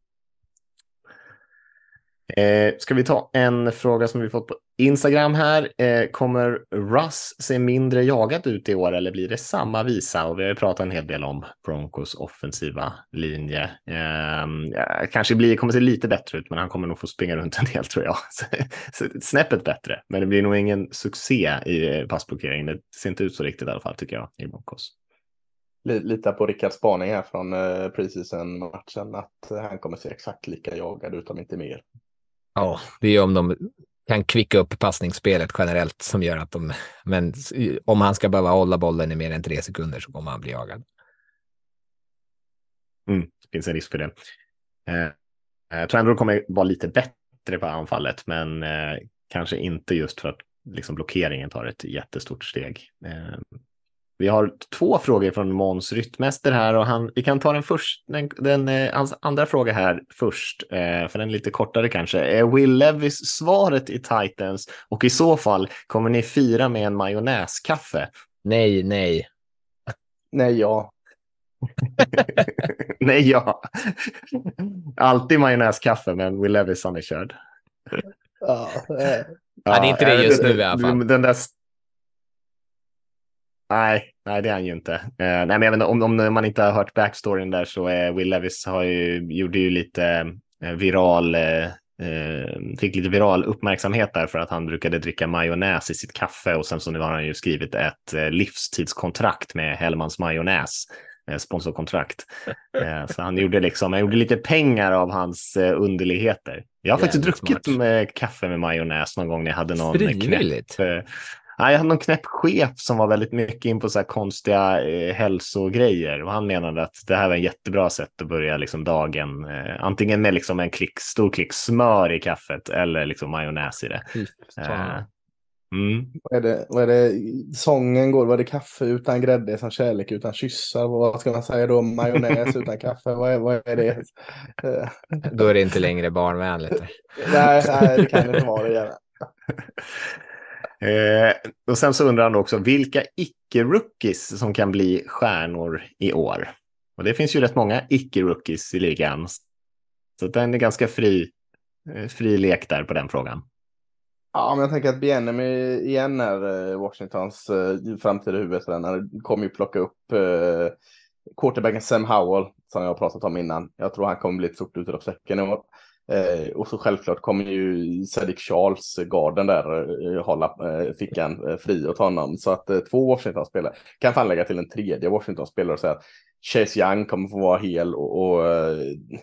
Eh, ska vi ta en fråga som vi fått på Instagram här. Eh, kommer Russ se mindre jagad ut i år eller blir det samma visa? Och vi har ju pratat en hel del om Broncos offensiva linje. Eh, kanske blir, kommer se lite bättre ut, men han kommer nog få springa runt en del tror jag. Snäppet bättre, men det blir nog ingen succé i eh, passblockering. Det ser inte ut så riktigt i alla fall tycker jag i Broncos lita på Rickards spaning här från eh, preseason-matchen att han kommer se exakt lika jagad ut om inte mer. Ja, det är om de kan kvicka upp passningsspelet generellt som gör att de, men om han ska behöva hålla bollen i mer än tre sekunder så kommer han bli jagad. Mm, det finns en risk för det. Eh, eh jag tror ändå de kommer vara lite bättre på anfallet, men eh, kanske inte just för att liksom, blockeringen tar ett jättestort steg. Eh, vi har två frågor från Måns Ryttmäster här och han, vi kan ta den, först, den, den eh, hans andra fråga här först, eh, för den är lite kortare kanske. Är Will Levis svaret i Titans och i så fall kommer ni fira med en majonnäskaffe? Nej, nej. Nej, ja. nej, ja. Alltid majonnäskaffe, men Will Levis han är körd. Ja, eh. ja, det är inte det just nu i alla fall. Den där Nej, nej, det är han ju inte. Uh, nej, men jag vet, om, om man inte har hört backstoryn där så är Will Levis har ju, gjorde ju lite uh, viral, uh, fick lite viral uppmärksamhet där för att han brukade dricka majonnäs i sitt kaffe och sen så nu har han ju skrivit ett livstidskontrakt med Hellmans majonnäs sponsorkontrakt. Så han gjorde liksom, han gjorde lite pengar av hans underligheter. Jag har faktiskt druckit med kaffe med majonnäs någon gång när jag hade någon Frivilligt? knäpp, Nej, jag hade någon knäpp chef som var väldigt mycket in på så här konstiga eh, hälsogrejer och han menade att det här var en jättebra sätt att börja liksom dagen. Eh, antingen med liksom en klick, stor klick smör i kaffet eller liksom majonnäs i det. Eh, mm. Vad, är det, vad är det sången går? Var det kaffe utan grädde som kärlek utan kyssar? Vad ska man säga då? Majonnäs utan kaffe? Vad är, vad är det? då är det inte längre barnvänligt. nej, nej, det kan det inte vara det gärna. Eh, och sen så undrar han också vilka icke-rookies som kan bli stjärnor i år. Och det finns ju rätt många icke-rookies i ligan. Så den är ganska fri, eh, fri lek där på den frågan. Ja, men jag tänker att Biennemi igen är eh, Washingtons eh, framtida huvudtränare. Kommer ju plocka upp eh, quarterbacken Sam Howell som jag har pratat om innan. Jag tror han kommer bli ett stort utropstecken i år. Eh, och så självklart kommer ju Cedric Charles, garden där, eh, hålla eh, fickan eh, fri åt honom. Så att eh, två Washington-spelare kan fan lägga till en tredje Washington-spelare och säga att Chase Young kommer få vara hel och, och eh,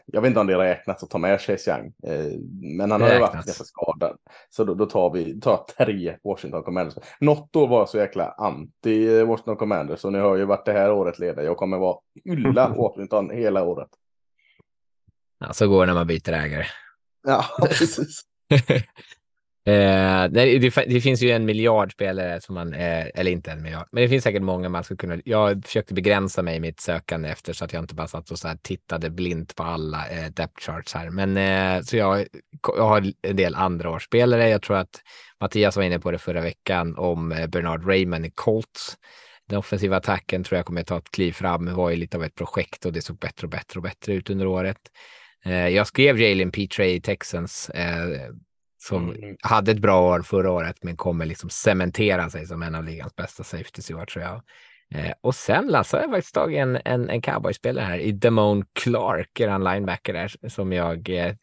jag vet inte om det räknas att ta med Chase Young. Eh, men han har ju varit ganska skadad. Så då, då tar vi tar tre Washington Commanders. Något år var jag så jäkla anti Washington Commanders och ni har ju varit det här året ledare. Jag kommer vara hylla Washington hela året. Ja, så går det när man byter ägare. Ja, precis. Eh, det, det, finns ju en miljard spelare som man, eh, eller inte en miljard, men det finns säkert många man skulle kunna. Jag försökte begränsa mig i mitt sökande efter så att jag inte bara satt och så här tittade blint på alla eh, depth charts här. Men eh, så jag, jag har en del andra årsspelare. Jag tror att Mattias var inne på det förra veckan om eh, Bernard Raymond i Colts. Den offensiva attacken tror jag kommer att ta ett kliv fram. Det var ju lite av ett projekt och det såg bättre och bättre och bättre ut under året. Eh, jag skrev Jalen Petre i Texans eh, som mm. hade ett bra år förra året men kommer liksom cementera sig som en av ligans bästa safeties i år tror jag. Eh, och sen Lasse har jag faktiskt tagit en, en, en cowboyspelare här i Damone Clark, är en linebacker där som jag eh,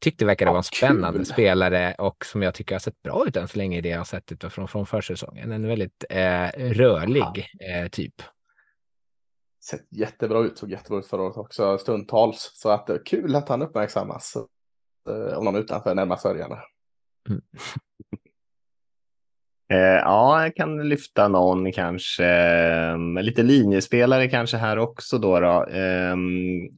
tyckte verkade vara en spännande kul. spelare och som jag tycker har sett bra ut än så länge i det jag har sett utifrån från försäsongen. En väldigt eh, rörlig eh, typ. Sett jättebra ut, såg jättebra ut förra året också stundtals. Så att det är kul att han uppmärksammas. Eh, om någon utanför närmar sörjande. Mm. Eh, ja, jag kan lyfta någon kanske. Eh, lite linjespelare kanske här också då. då. Eh,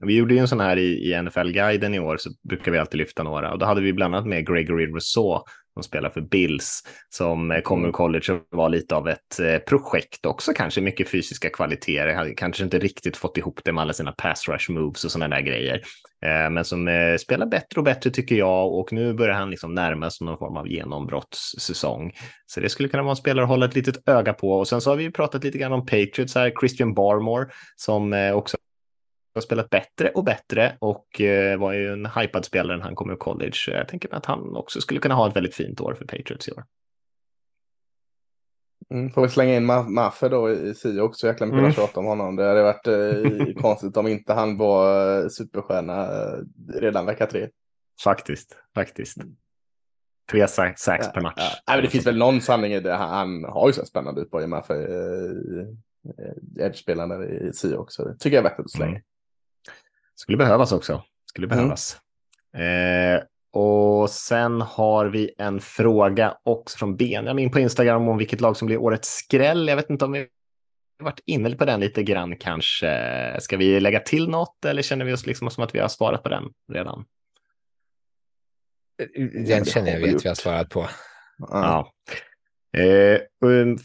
vi gjorde ju en sån här i, i NFL-guiden i år så brukar vi alltid lyfta några och då hade vi bland annat med Gregory Rousseau som spelar för Bills, som eh, kommer ur mm. college och var lite av ett eh, projekt också, kanske mycket fysiska kvaliteter. Kanske inte riktigt fått ihop det med alla sina pass rush moves och sådana där grejer. Eh, men som spelar bättre och bättre tycker jag och nu börjar han liksom närma sig någon form av genombrottssäsong. Så det skulle kunna vara en spelare att hålla ett litet öga på. Och sen så har vi pratat lite grann om Patriots här, Christian Barmore som också har spelat bättre och bättre och eh, var ju en hypad spelare när han kom ur college. Jag tänker att han också skulle kunna ha ett väldigt fint år för Patriots i år. Mm, får vi slänga in Maffe då i Sio också, jäkla mycket mm. tjata om honom. Det hade varit eh, konstigt om inte han var eh, superstjärna eh, redan vecka tre. Faktiskt, faktiskt. Tre sacks ja, per match. Ja. Nej, men det finns väl någon sanning i det. Han, han har ju så spännande ut på Maffe. Eh, eh Edge-spelaren i Sio också. Det tycker jag är värt att slänga. Mm. Skulle behövas också. Skulle mm. behövas. Mm. Eh, och sen har vi en fråga också från Benjamin på Instagram om vilket lag som blir årets skräll. Jag vet inte om vi varit inne på den lite grann kanske. Ska vi lägga till något eller känner vi oss liksom som att vi har svarat på den redan? Den känner jag vet vi har svarat på. Ja. Eh,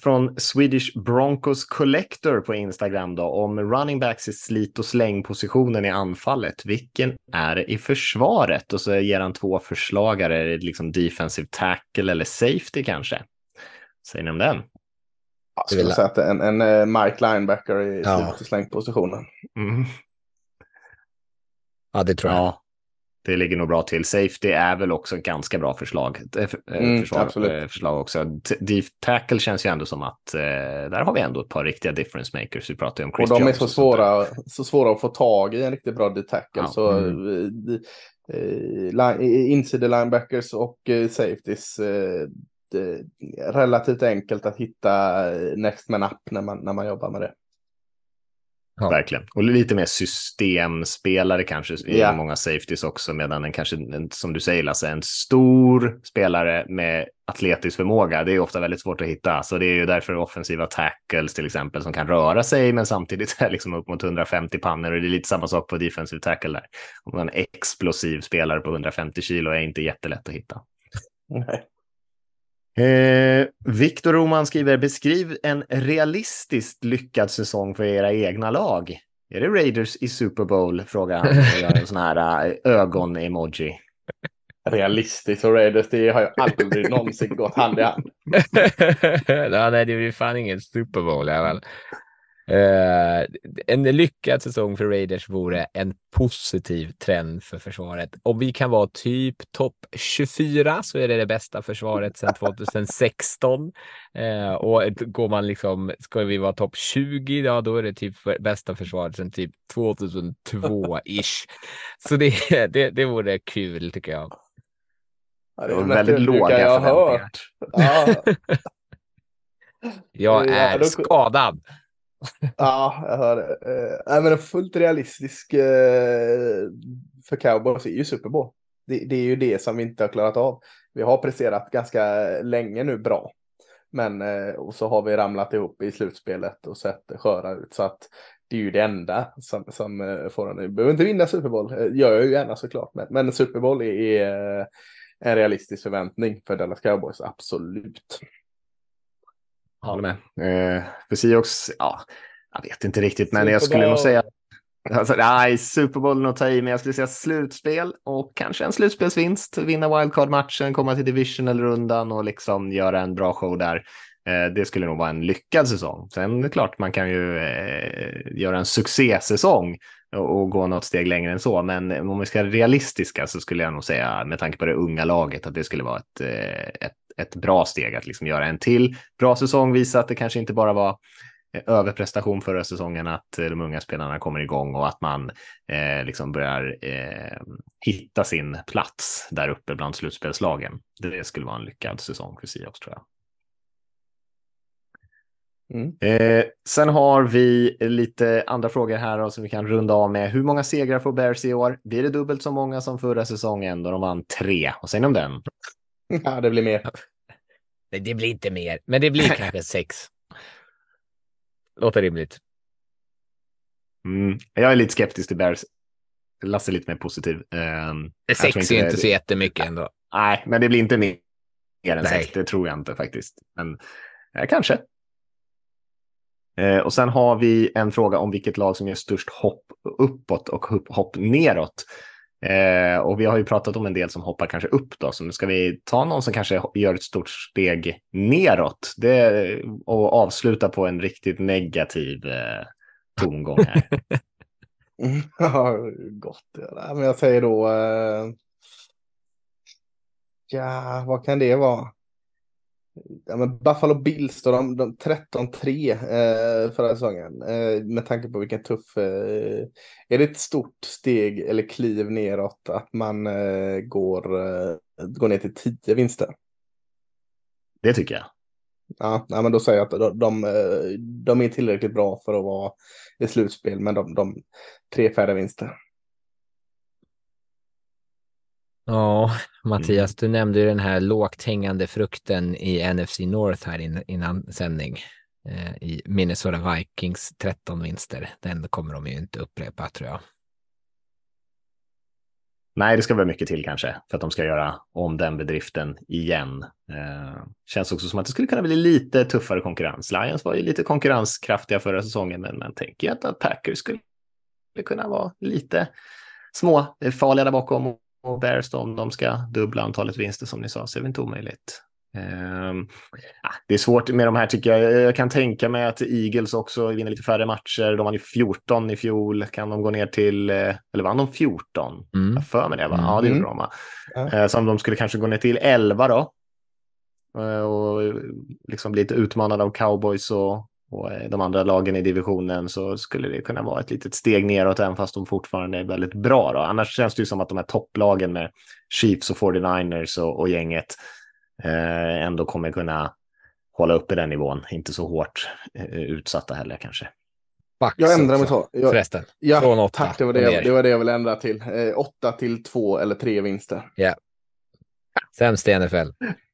från Swedish Broncos Collector på Instagram då, om running backs i slit och slängpositionen i anfallet. Vilken är det i försvaret? Och så ger han två förslag. Är det liksom defensive tackle eller safety kanske? Säger ni om den? Jag skulle säga att en, en, en eh, Mike Linebacker i ja. slit och slängpositionen. Mm. Ja, det tror jag. Ja, det ligger nog bra till. Safety är väl också ett ganska bra förslag. Eh, eh, mm, försvar, eh, förslag också. Deep tackle känns ju ändå som att eh, där har vi ändå ett par riktiga difference makers. Vi pratar ju om Chris Och de är så svåra, så svåra att få tag i en riktigt bra deep tackle. Ja, så mm. eh, inside linebackers och safeties relativt enkelt att hitta next man up när man, när man jobbar med det. Ja. Verkligen. Och lite mer systemspelare kanske i ja. många safeties också, medan en kanske, som du säger Lasse, en stor spelare med atletisk förmåga, det är ofta väldigt svårt att hitta. Så det är ju därför offensiva tackles till exempel som kan röra sig, men samtidigt är liksom upp mot 150 pannor och det är lite samma sak på defensive tackle där. Om man har en explosiv spelare på 150 kilo är inte jättelätt att hitta. Nej. Eh, Viktor Roman skriver, beskriv en realistiskt lyckad säsong för era egna lag. Är det Raiders i Super Bowl? Frågar han gör en sån här eh, ögon-emoji. Realistiskt och Raiders, det har ju aldrig någonsin gått hand i hand. ja, nej, det blir fan ingen Super Bowl i alla fall. Uh, en lyckad säsong för Raiders vore en positiv trend för försvaret. Om vi kan vara typ topp 24 så är det det bästa försvaret sedan 2016. Uh, och går man liksom, ska vi vara topp 20, ja då är det typ bästa försvaret sedan typ 2002-ish. så det, det, det vore kul tycker jag. Ja, det är väldigt låga jag förväntningar. Ja. jag är skadad. Ja, jag hör det. Eh, men en fullt realistisk eh, för cowboys är ju Super Bowl. Det, det, är ju det som vi inte har klarat av. Vi har presterat ganska länge nu bra. Men eh, och så har vi ramlat ihop i slutspelet och sett sköra ut. Så att det är ju det enda som, som eh, får en. Vi behöver inte vinna Super Bowl. Eh, gör jag ju gärna såklart. Men, men Super Bowl är, är en realistisk förväntning för Dallas Cowboys, absolut. Håller med. Eh, för Seahawks, ja, jag vet inte riktigt, men jag skulle nog säga Alltså, nej, Super Bowl att ta i, men jag skulle säga slutspel och kanske en slutspelsvinst, vinna wildcard-matchen, komma till divisional-rundan och liksom göra en bra show där. Eh, det skulle nog vara en lyckad säsong. Sen är det klart, man kan ju eh, göra en succésäsong och, och gå något steg längre än så, men om vi ska vara realistiska så skulle jag nog säga, med tanke på det unga laget, att det skulle vara ett, eh, ett ett bra steg att liksom göra en till bra säsong, visa att det kanske inte bara var eh, överprestation förra säsongen, att eh, de unga spelarna kommer igång och att man eh, liksom börjar eh, hitta sin plats där uppe bland slutspelslagen. Det skulle vara en lyckad säsong för Seahawks tror jag. Mm. Eh, sen har vi lite andra frågor här som vi kan runda av med. Hur många segrar får Bears i år? Blir det dubbelt så många som förra säsongen då de vann tre? Och sen om den? Ja, det blir mer. Nej, det blir inte mer, men det blir kanske sex. Låter rimligt. Mm, jag är lite skeptisk till Bears. Lasse är lite mer positiv. Um, sex inte är inte så jättemycket ändå. Nej, men det blir inte mer, än Nej. sex. Det tror jag inte faktiskt. Men eh, kanske. Eh, och sen har vi en fråga om vilket lag som gör störst hopp uppåt och hopp neråt. Eh, och vi har ju pratat om en del som hoppar kanske upp då, så nu ska vi ta någon som kanske gör ett stort steg neråt det, och avsluta på en riktigt negativ eh, tongång här. ja, gott. Ja. Men jag säger då, eh, ja, vad kan det vara? Ja, men Buffalo Bills då, de, de 13-3 eh, förra säsongen. Eh, med tanke på vilken tuff... Eh, är det ett stort steg eller kliv neråt att man eh, går, eh, går ner till 10 vinster? Det tycker jag. Ja, ja men då säger jag att de, de, eh, de, är tillräckligt bra för att vara i slutspel, men de, de tre färre vinster. Ja, Mattias, mm. du nämnde ju den här lågt hängande frukten i NFC North här innan sändning. Eh, I Minnesota Vikings 13 vinster. Den kommer de ju inte upprepa tror jag. Nej, det ska vara mycket till kanske för att de ska göra om den bedriften igen. Eh, känns också som att det skulle kunna bli lite tuffare konkurrens. Lions var ju lite konkurrenskraftiga förra säsongen, men man tänker att Packers skulle kunna vara lite små farliga där bakom och Bears om de ska dubbla antalet vinster som ni sa, så är det inte omöjligt. Um, det är svårt med de här tycker jag. Jag kan tänka mig att Eagles också vinner lite färre matcher. De vann ju 14 i fjol. Kan de gå ner till, eh, eller vann de 14? Mm. Jag för mig det, va? Mm. Ja, det gjorde de. Va? Mm. Så om de skulle kanske gå ner till 11 då. Eh, och liksom bli lite utmanade av cowboys och, och eh, de andra lagen i divisionen så skulle det kunna vara ett litet steg neråt även fast de fortfarande är väldigt bra. Då. Annars känns det ju som att de här topplagen med Chiefs och 49ers och, och gänget eh, ändå kommer kunna hålla uppe den nivån. Inte så hårt eh, utsatta heller kanske. Bax jag ändrar mig så. Jag, Förresten. Ja, Från åtta tack. Det var det, det var det jag ville ändra till. Eh, åtta till två eller tre vinster. Ja. Yeah. Sämst i NFL.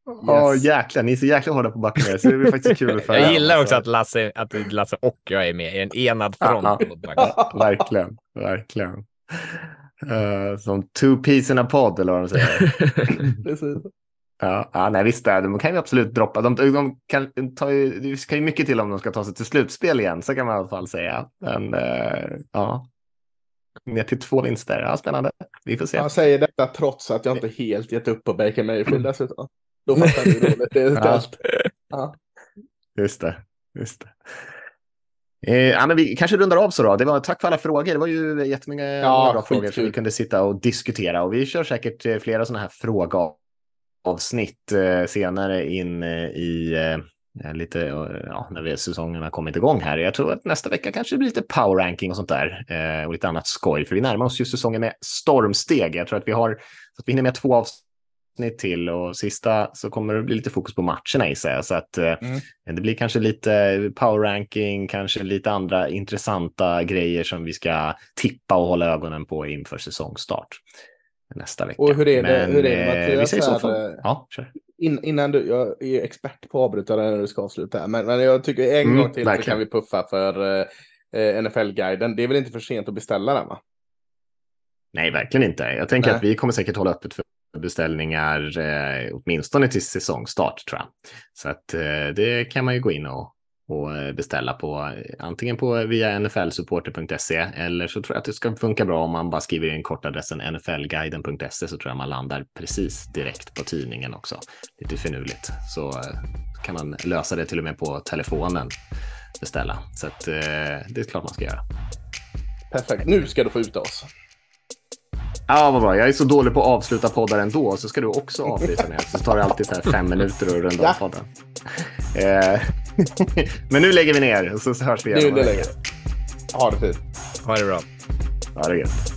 Ja, yes. oh, jäklar. Ni är så jäkla hårda på Buccaneers. Så det är faktiskt kul för Jag gillar också att Lasse, att Lasse och jag är med i en enad front. Ja, verkligen, verkligen. Uh, som two peas in a pod, eller vad de säger. Ja, ja, nej visst, de kan ju absolut droppa. De, de kan ta ju, det ska ju mycket till om de ska ta sig till slutspel igen, så kan man i alla fall säga. Men uh, ja, ner till två vinster. Ja, spännande. Vi får se. Jag säger detta trots att jag inte helt gett upp på Baker Mayfield dessutom. Då fattar hur dåligt det är ställt. Ja. Just det. Just det. Eh, ja, men vi kanske rundar av så då. Det var, tack för alla frågor. Det var ju jättemånga Ja, bra frågor som vi kunde sitta och diskutera. Och vi kör säkert eh, flera sådana här frågeavsnitt eh, senare in eh, i eh, lite, eh, ja, när vi, säsongen har kommit igång här. Jag tror att nästa vecka kanske det blir lite power ranking och sånt där eh, och lite annat skoj. För vi närmar oss ju säsongen med stormsteg. Jag tror att vi har, så att vi hinner med två avsnitt till och sista så kommer det bli lite fokus på matcherna i sig. Så att eh, Mm. det blir kanske lite power ranking, kanske lite andra intressanta grejer som vi ska tippa och hålla ögonen på inför säsongstart nästa vecka. Och hur är det- Men, hur är det, eh, Mattias, Vi säger så. För, eh, ja, kör. In, innan du, jag är expert på att avbryta när du ska avsluta här, men, men jag tycker en Mm, gång till så verkligen. kan vi puffa för eh, NFL-guiden. Det är väl inte för sent att beställa den va? Nej, verkligen inte. Jag tänker Nej. att vi kommer säkert hålla öppet för beställningar eh, åtminstone till säsongstart tror jag. Så att eh, det kan man ju gå in och, och eh, beställa på eh, antingen på via nflsupporter.se eller så tror jag att det ska funka bra om man bara skriver in kortadressen nflguiden.se så tror jag man landar precis direkt på tidningen också. Lite finurligt så eh, kan man lösa det till och med på telefonen beställa. Så att eh, det är klart man ska göra. Perfekt. Nu ska du få ut oss. Ja, vad bra. Jag är så dålig på att avsluta poddar ändå, så ska du också avbryta mig. Så tar det alltid så här fem minuter att runda av podden. Eh, Men nu lägger vi ner och så hörs vi igen. Nu vecka. läget. Ha det fint. Ha det bra. Ja, det gött.